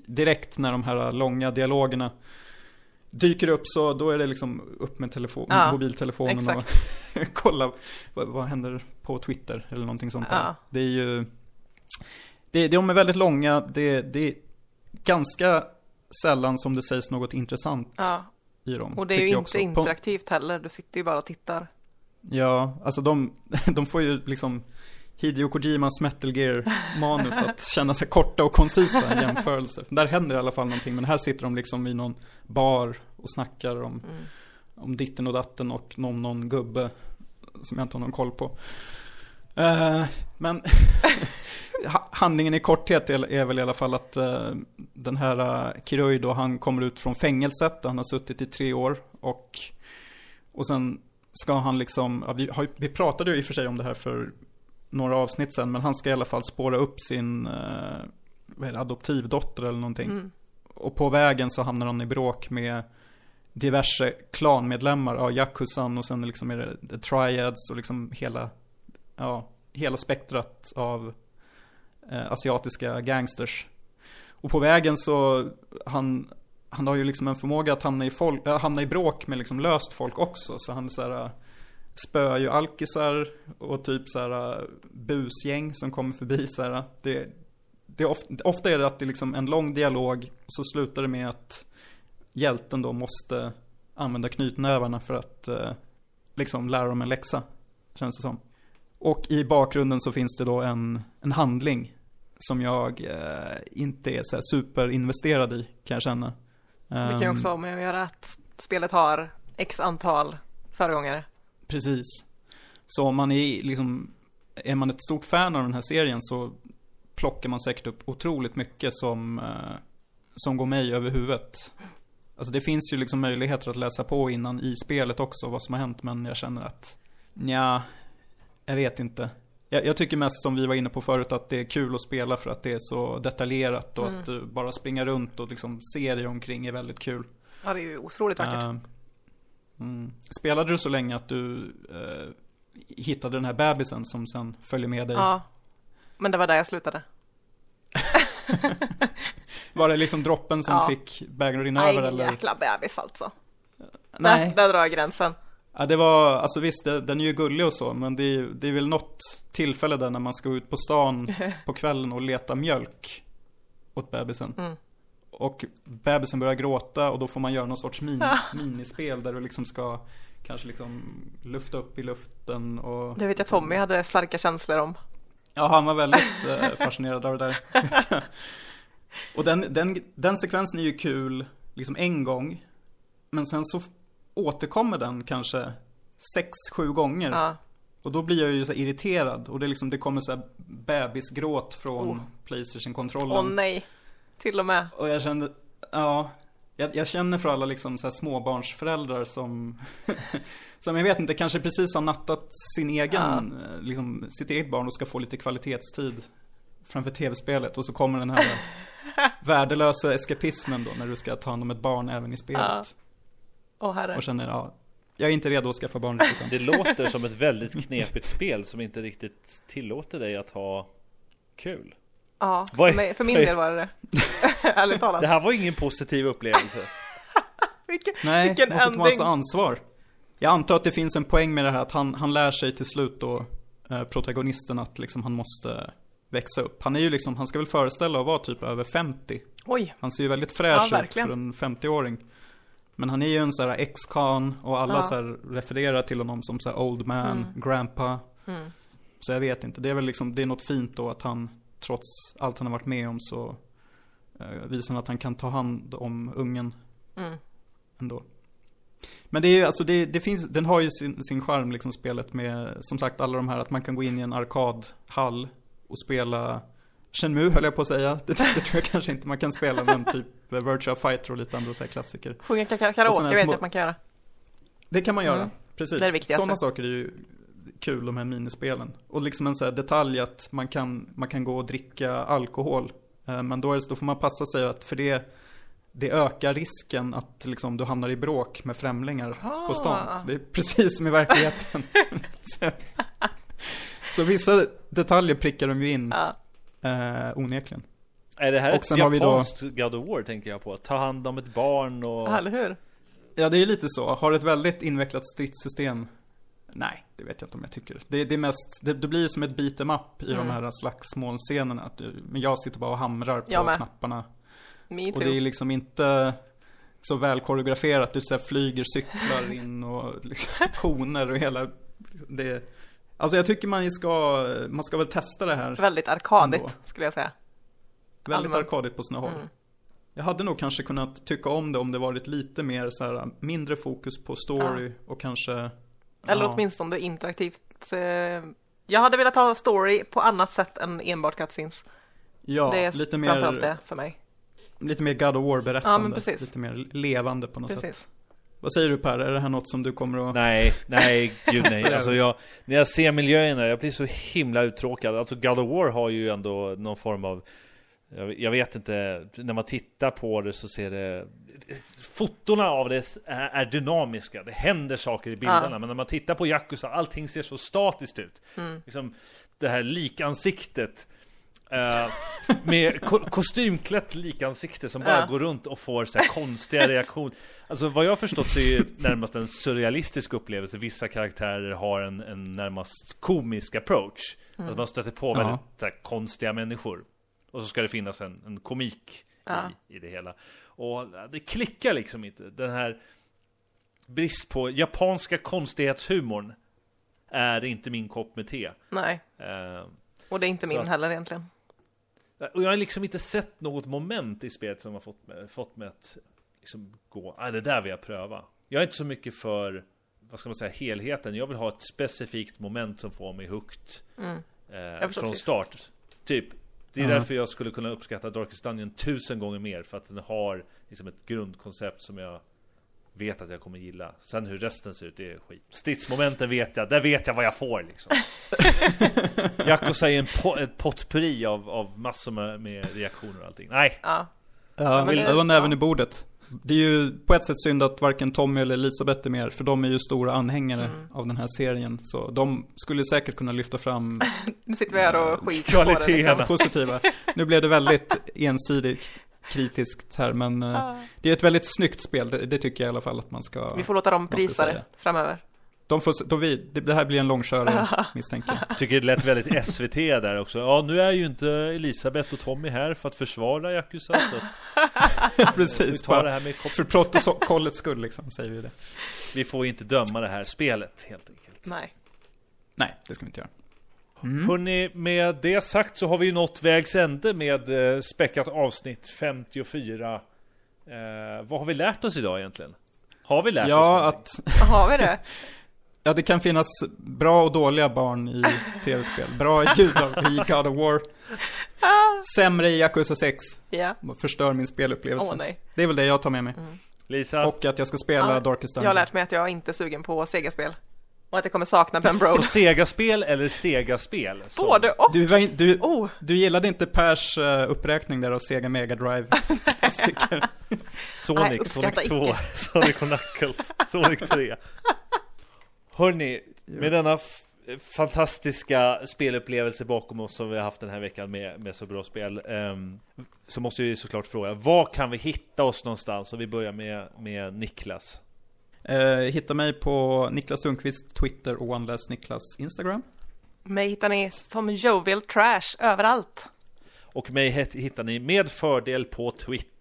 direkt när de här långa dialogerna dyker upp så då är det liksom upp med telefon, Ja, mobiltelefonen exakt. och kolla vad, vad händer på Twitter eller någonting sånt där. Ja. Det är ju, det, de är väldigt långa, det, det är ganska sällan som det sägs något intressant Ja, i dem. och det är ju inte interaktivt heller, du sitter ju bara och tittar. Ja, alltså de, de får ju liksom Hideo Kojimas Metal Gear-manus att känna sig korta och koncisa i jämförelse. Där händer i alla fall någonting, men här sitter de liksom i någon bar och snackar om, Mm. om ditten och datten och någon, någon gubbe som jag inte har någon koll på. Eh, men ha- handlingen i korthet är, är väl i alla fall att eh, den här uh, Kiroi då, han kommer ut från fängelset där han har suttit i tre år och, och sen ska han liksom, ja, vi, har, vi pratade ju i och för sig om det här för några avsnitt sen, men han ska i alla fall spåra upp sin är det, adoptivdotter eller någonting. Mm. Och på vägen så hamnar han i bråk med diverse klanmedlemmar, ja, Yakuzan och sen liksom är det The Triads och liksom hela, ja, hela spektrat av eh, asiatiska gangsters. Och på vägen så, han, han har ju liksom en förmåga att hamna i, folk, äh, hamna i bråk med liksom löst folk också. Så han så här, äh, spöar ju alkisar och typ så här äh, busgäng som kommer förbi så här. Det, det är ofta, ofta är det att det är liksom en lång dialog, och så slutar det med att hjälten då måste använda knytnävarna för att eh, liksom lära dem en läxa, känns det som. Och i bakgrunden så finns det då en, en handling som jag eh, inte är så superinvesterad i, kan jag känna. Det kan ju Ehm, också ha med att göra att spelet har x antal föregångare. Precis. Så om man är liksom, är man ett stort fan av den här serien så plockar man säkert upp otroligt mycket som, eh, som går mig över huvudet. Alltså det finns ju liksom möjligheter att läsa på innan i spelet också vad som har hänt men jag känner att, ja, jag vet inte. Jag, jag tycker mest som vi var inne på förut att det är kul att spela för att det är så detaljerat och Mm. att uh, bara springa runt och liksom se dig omkring är väldigt kul. Ja, det är ju otroligt vackert. Eh, mm. Spelade du så länge att du eh, hittade den här bebisen som sen följer med dig? Ja. Men det var där jag slutade. Var det liksom droppen som Ja. fick bägaren att rinna Nej, över eller? jäkla bebis alltså. Nej. Där, där drar jag gränsen. Ja, det var, alltså visst, det, den är ju gullig och så, men det är, det är väl något tillfälle där när man ska ut på stan på kvällen och leta mjölk åt bebisen. Mm. Och bebisen börjar gråta och då får man göra någon sorts min, minispel där du liksom ska kanske liksom lufta upp i luften och Det vet jag Tommy hade starka känslor om. Ja, han var väldigt eh, fascinerad av det där. och den, den, den sekvensen är ju kul, liksom en gång. Men sen så återkommer den kanske sex, sju gånger. Ja. Och då blir jag ju så irriterad. Och det, är liksom, det kommer så här bebisgråt från Oh. Playstation-kontrollen. Åh nej. Till och med. Och jag kände, ja. Jag, jag känner för alla liksom så här småbarnsföräldrar som, som jag vet inte, kanske precis har nattat sin egen, eh, liksom, sitt eget barn och ska få lite kvalitetstid framför tv-spelet. Och så kommer den här värdelösa eskapismen då när du ska ta hand om ett barn även i spelet. Ja. Åh herre. Och känner, ja, jag är inte redo att skaffa barn än. Det låter som ett väldigt knepigt spel som inte riktigt tillåter dig att ha kul. Ja, är- för, mig, för min del var det det. Ärligt talat. Det här var ingen positiv upplevelse. Vilken, Nej, vilken måste ta ending. massa ansvar. Jag antar att det finns en poäng med det här att han, han lär sig till slut då, eh, protagonisten att liksom han måste växa upp. Han är ju liksom, han ska väl föreställa att vara typ över 50. Oj, Han ser ju väldigt fräsch Ja, ut för en 50-åring. Men han är ju en sån här ex-con och alla Ja. så refererar till honom som så old man, Mm. grandpa. Mm. Så jag vet inte, det är väl liksom, det är något fint då att han trots allt han har varit med om så eh, visar han att han kan ta hand om ungen Mm. ändå. Men det är ju, alltså det, det finns, den har ju sin, sin charm liksom spelet med, som sagt alla de här att man kan gå in i en arkadhall och spela Shenmue höll jag på att säga. Det, det tror jag kanske inte man kan spela, men typ Virtua Fighter och lite andra så här klassiker. Sjunga karaoke vet jag att man kan göra. Det kan man göra, Mm. precis. Det är det. Sådana saker är ju kul, de här minispelen. Och liksom en sån här detalj att man kan, man kan gå och dricka alkohol. Eh, Men då, är det, då får man passa sig att för det, det ökar risken att liksom du hamnar i bråk med främlingar Ah. på stan. Så det är precis som i verkligheten. så, så vissa detaljer prickar de ju in, Ja. Eh, onekligen. Är det här Och ett sen har vi då- japanskt God of War tänker jag på? Ta hand om ett barn och... Ja, eller hur? Ja, det är lite så. Har ett väldigt invecklat stridssystem? Nej, det vet jag inte om jag tycker. Det, det är mest, det, det blir som ett beat em up i Mm. de här slagsmålscenerna. Att du, men jag sitter bara och hamrar på Jag med. knapparna. Me Och det är too. liksom inte så väl koreograferat. Du så flyger cyklar in och liksom, koner och hela det. Alltså jag tycker man ska, man ska väl testa det här. Väldigt arkadigt, Ändå. skulle jag säga. Väldigt allmänt. arkadigt på sina håll. Mm. Jag hade nog kanske kunnat tycka om det om det varit lite mer så här mindre fokus på story och kanske Eller ja. åtminstone interaktivt. eh, Jag hade velat ha story på annat sätt än enbart cutscenes. Ja, det är lite framförallt mer, det för mig. lite mer God of War berättande. Ja, precis. Lite mer levande på något sätt. Vad säger du Per? Är det här något som du kommer att... Nej, nej, gud nej. Alltså jag, när jag ser miljöerna, jag blir så himla uttråkad. Alltså God of War har ju ändå någon form av jag, jag vet inte, när man tittar på det så ser det Fotona av det är, dynamiska, det händer saker i bilderna Ja. Men när man tittar på Yakuza, allting ser så statiskt ut Mm. liksom, Det här likansiktet eh, Med ko kostymklätt likansikte som bara Ja. går runt och får så här konstiga reaktioner Alltså vad jag förstått så är det närmast en surrealistisk upplevelse. Vissa karaktärer har en, en närmast komisk approach. Att man stöter på Ja. väldigt här, konstiga människor. Och så ska det finnas en, en komik Ja. i, i det hela. Och det klickar liksom inte. Den här brist på japanska konstighetshumorn Är inte min kopp med te. Nej, Eh, och det är inte min att- heller egentligen. och jag har liksom inte sett något moment i spelet som har fått mig, fått mig att liksom gå, ah, det där vill jag pröva. Jag är inte så mycket för, vad ska man säga, helheten. Jag vill ha ett specifikt moment som får mig hooked Mm. eh, från precis. start. Typ, det är Ja. därför jag skulle kunna uppskatta Darkest Dungeon tusen gånger mer. För att den har liksom ett grundkoncept som jag vet att jag kommer gilla. Sen hur resten ser ut, det är skit. Stridsmomenten vet jag, där vet jag vad jag får liksom. Yakuza är en po- ett potpurri av, av massor med, med reaktioner och allting. Nej, Ja, Ja, var näven ja. i bordet. Det är ju på ett sätt synd att varken Tommy eller Elisabeth är med, för de är ju stora anhängare Mm. av den här serien. Så de skulle säkert kunna lyfta fram nu sitter vi här och Mm. skiter på det Kvaliteten. liksom. positiva. Nu blev det väldigt ensidigt kritiskt här, men eh, Ja. det är ett väldigt snyggt spel. Det, det tycker jag i alla fall att man ska... Vi får låta dem prisa det framöver. De får, de, vi, det, här blir en långkörare, misstänker jag. tycker det lät väldigt SVT där också. Ja, nu är ju inte Elisabeth och Tommy här för att försvara Yakuza. Så att vi Precis, tar det här med kopp. för protokollets skull liksom, säger vi det. Vi får ju inte döma det här spelet helt enkelt. Nej. Nej, det ska vi inte göra. Hörrni, med det sagt så har vi ju nått vägs ände med eh, späckat avsnitt 54. Eh, vad har vi lärt oss idag egentligen? Har vi lärt oss Ja, någonting? att Har vi det? Ja, det kan finnas bra och dåliga barn i tv-spel. Bra i Gud av- i God of War. Sämre i Yakuza 6. Ja. Förstör min spelupplevelse. Åh nej. Det är väl det jag tar med mig. Lisa? Och att jag ska spela Ja, Darkest Jag har Dungeon. lärt mig att jag inte är sugen på Sega-spel. Och att jag kommer sakna Ben Brode. Sega-spel eller Sega-spel? som- Både och. Du, var in, du, Oh, du gillade inte Pers eh, uppräkning där av Sega Mega Drive klassiker. Nej, Sonic, uppskatta Sonic 2, icke. Sonic och Knuckles, Sonic 3. Hörni, med denna fantastiska spelupplevelse bakom oss som vi har haft den här veckan med, med så bra spel. ehm, så måste vi såklart fråga, var kan vi hitta oss någonstans? Och vi börjar med, med Niklas. Eh, hitta mig på Niklas Sundqvist Twitter och OneLess Niklas Instagram. Mig hittar ni som Jovial Trash överallt. Och mig hittar ni med fördel på Twitter,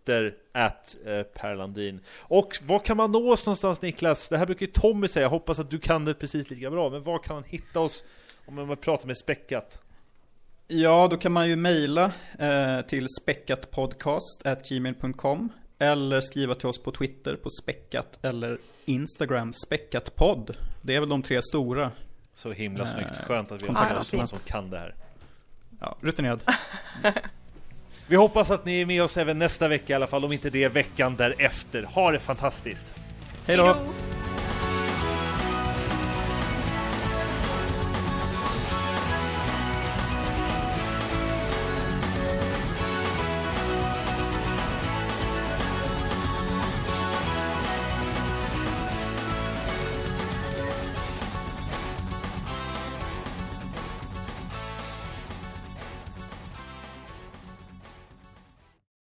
at eh, Perlandin. Och var kan man nå oss någonstans Niklas? Det här brukar ju Tommy säga, jag hoppas att du kan det precis lika bra. Men var kan man hitta oss om man pratar med Späckat? Ja, då kan man ju mejla eh, till späckatpodcast.gmail.com eller skriva till oss på Twitter på späckat eller Instagram späckatpodd. Det är väl de tre stora. Så himla Eh, snyggt, skönt att vi har någon som kan det här. Ja, rutinerad. Vi hoppas att ni är med oss även nästa vecka i alla fall, om inte det är veckan därefter. Ha det fantastiskt! Hej då!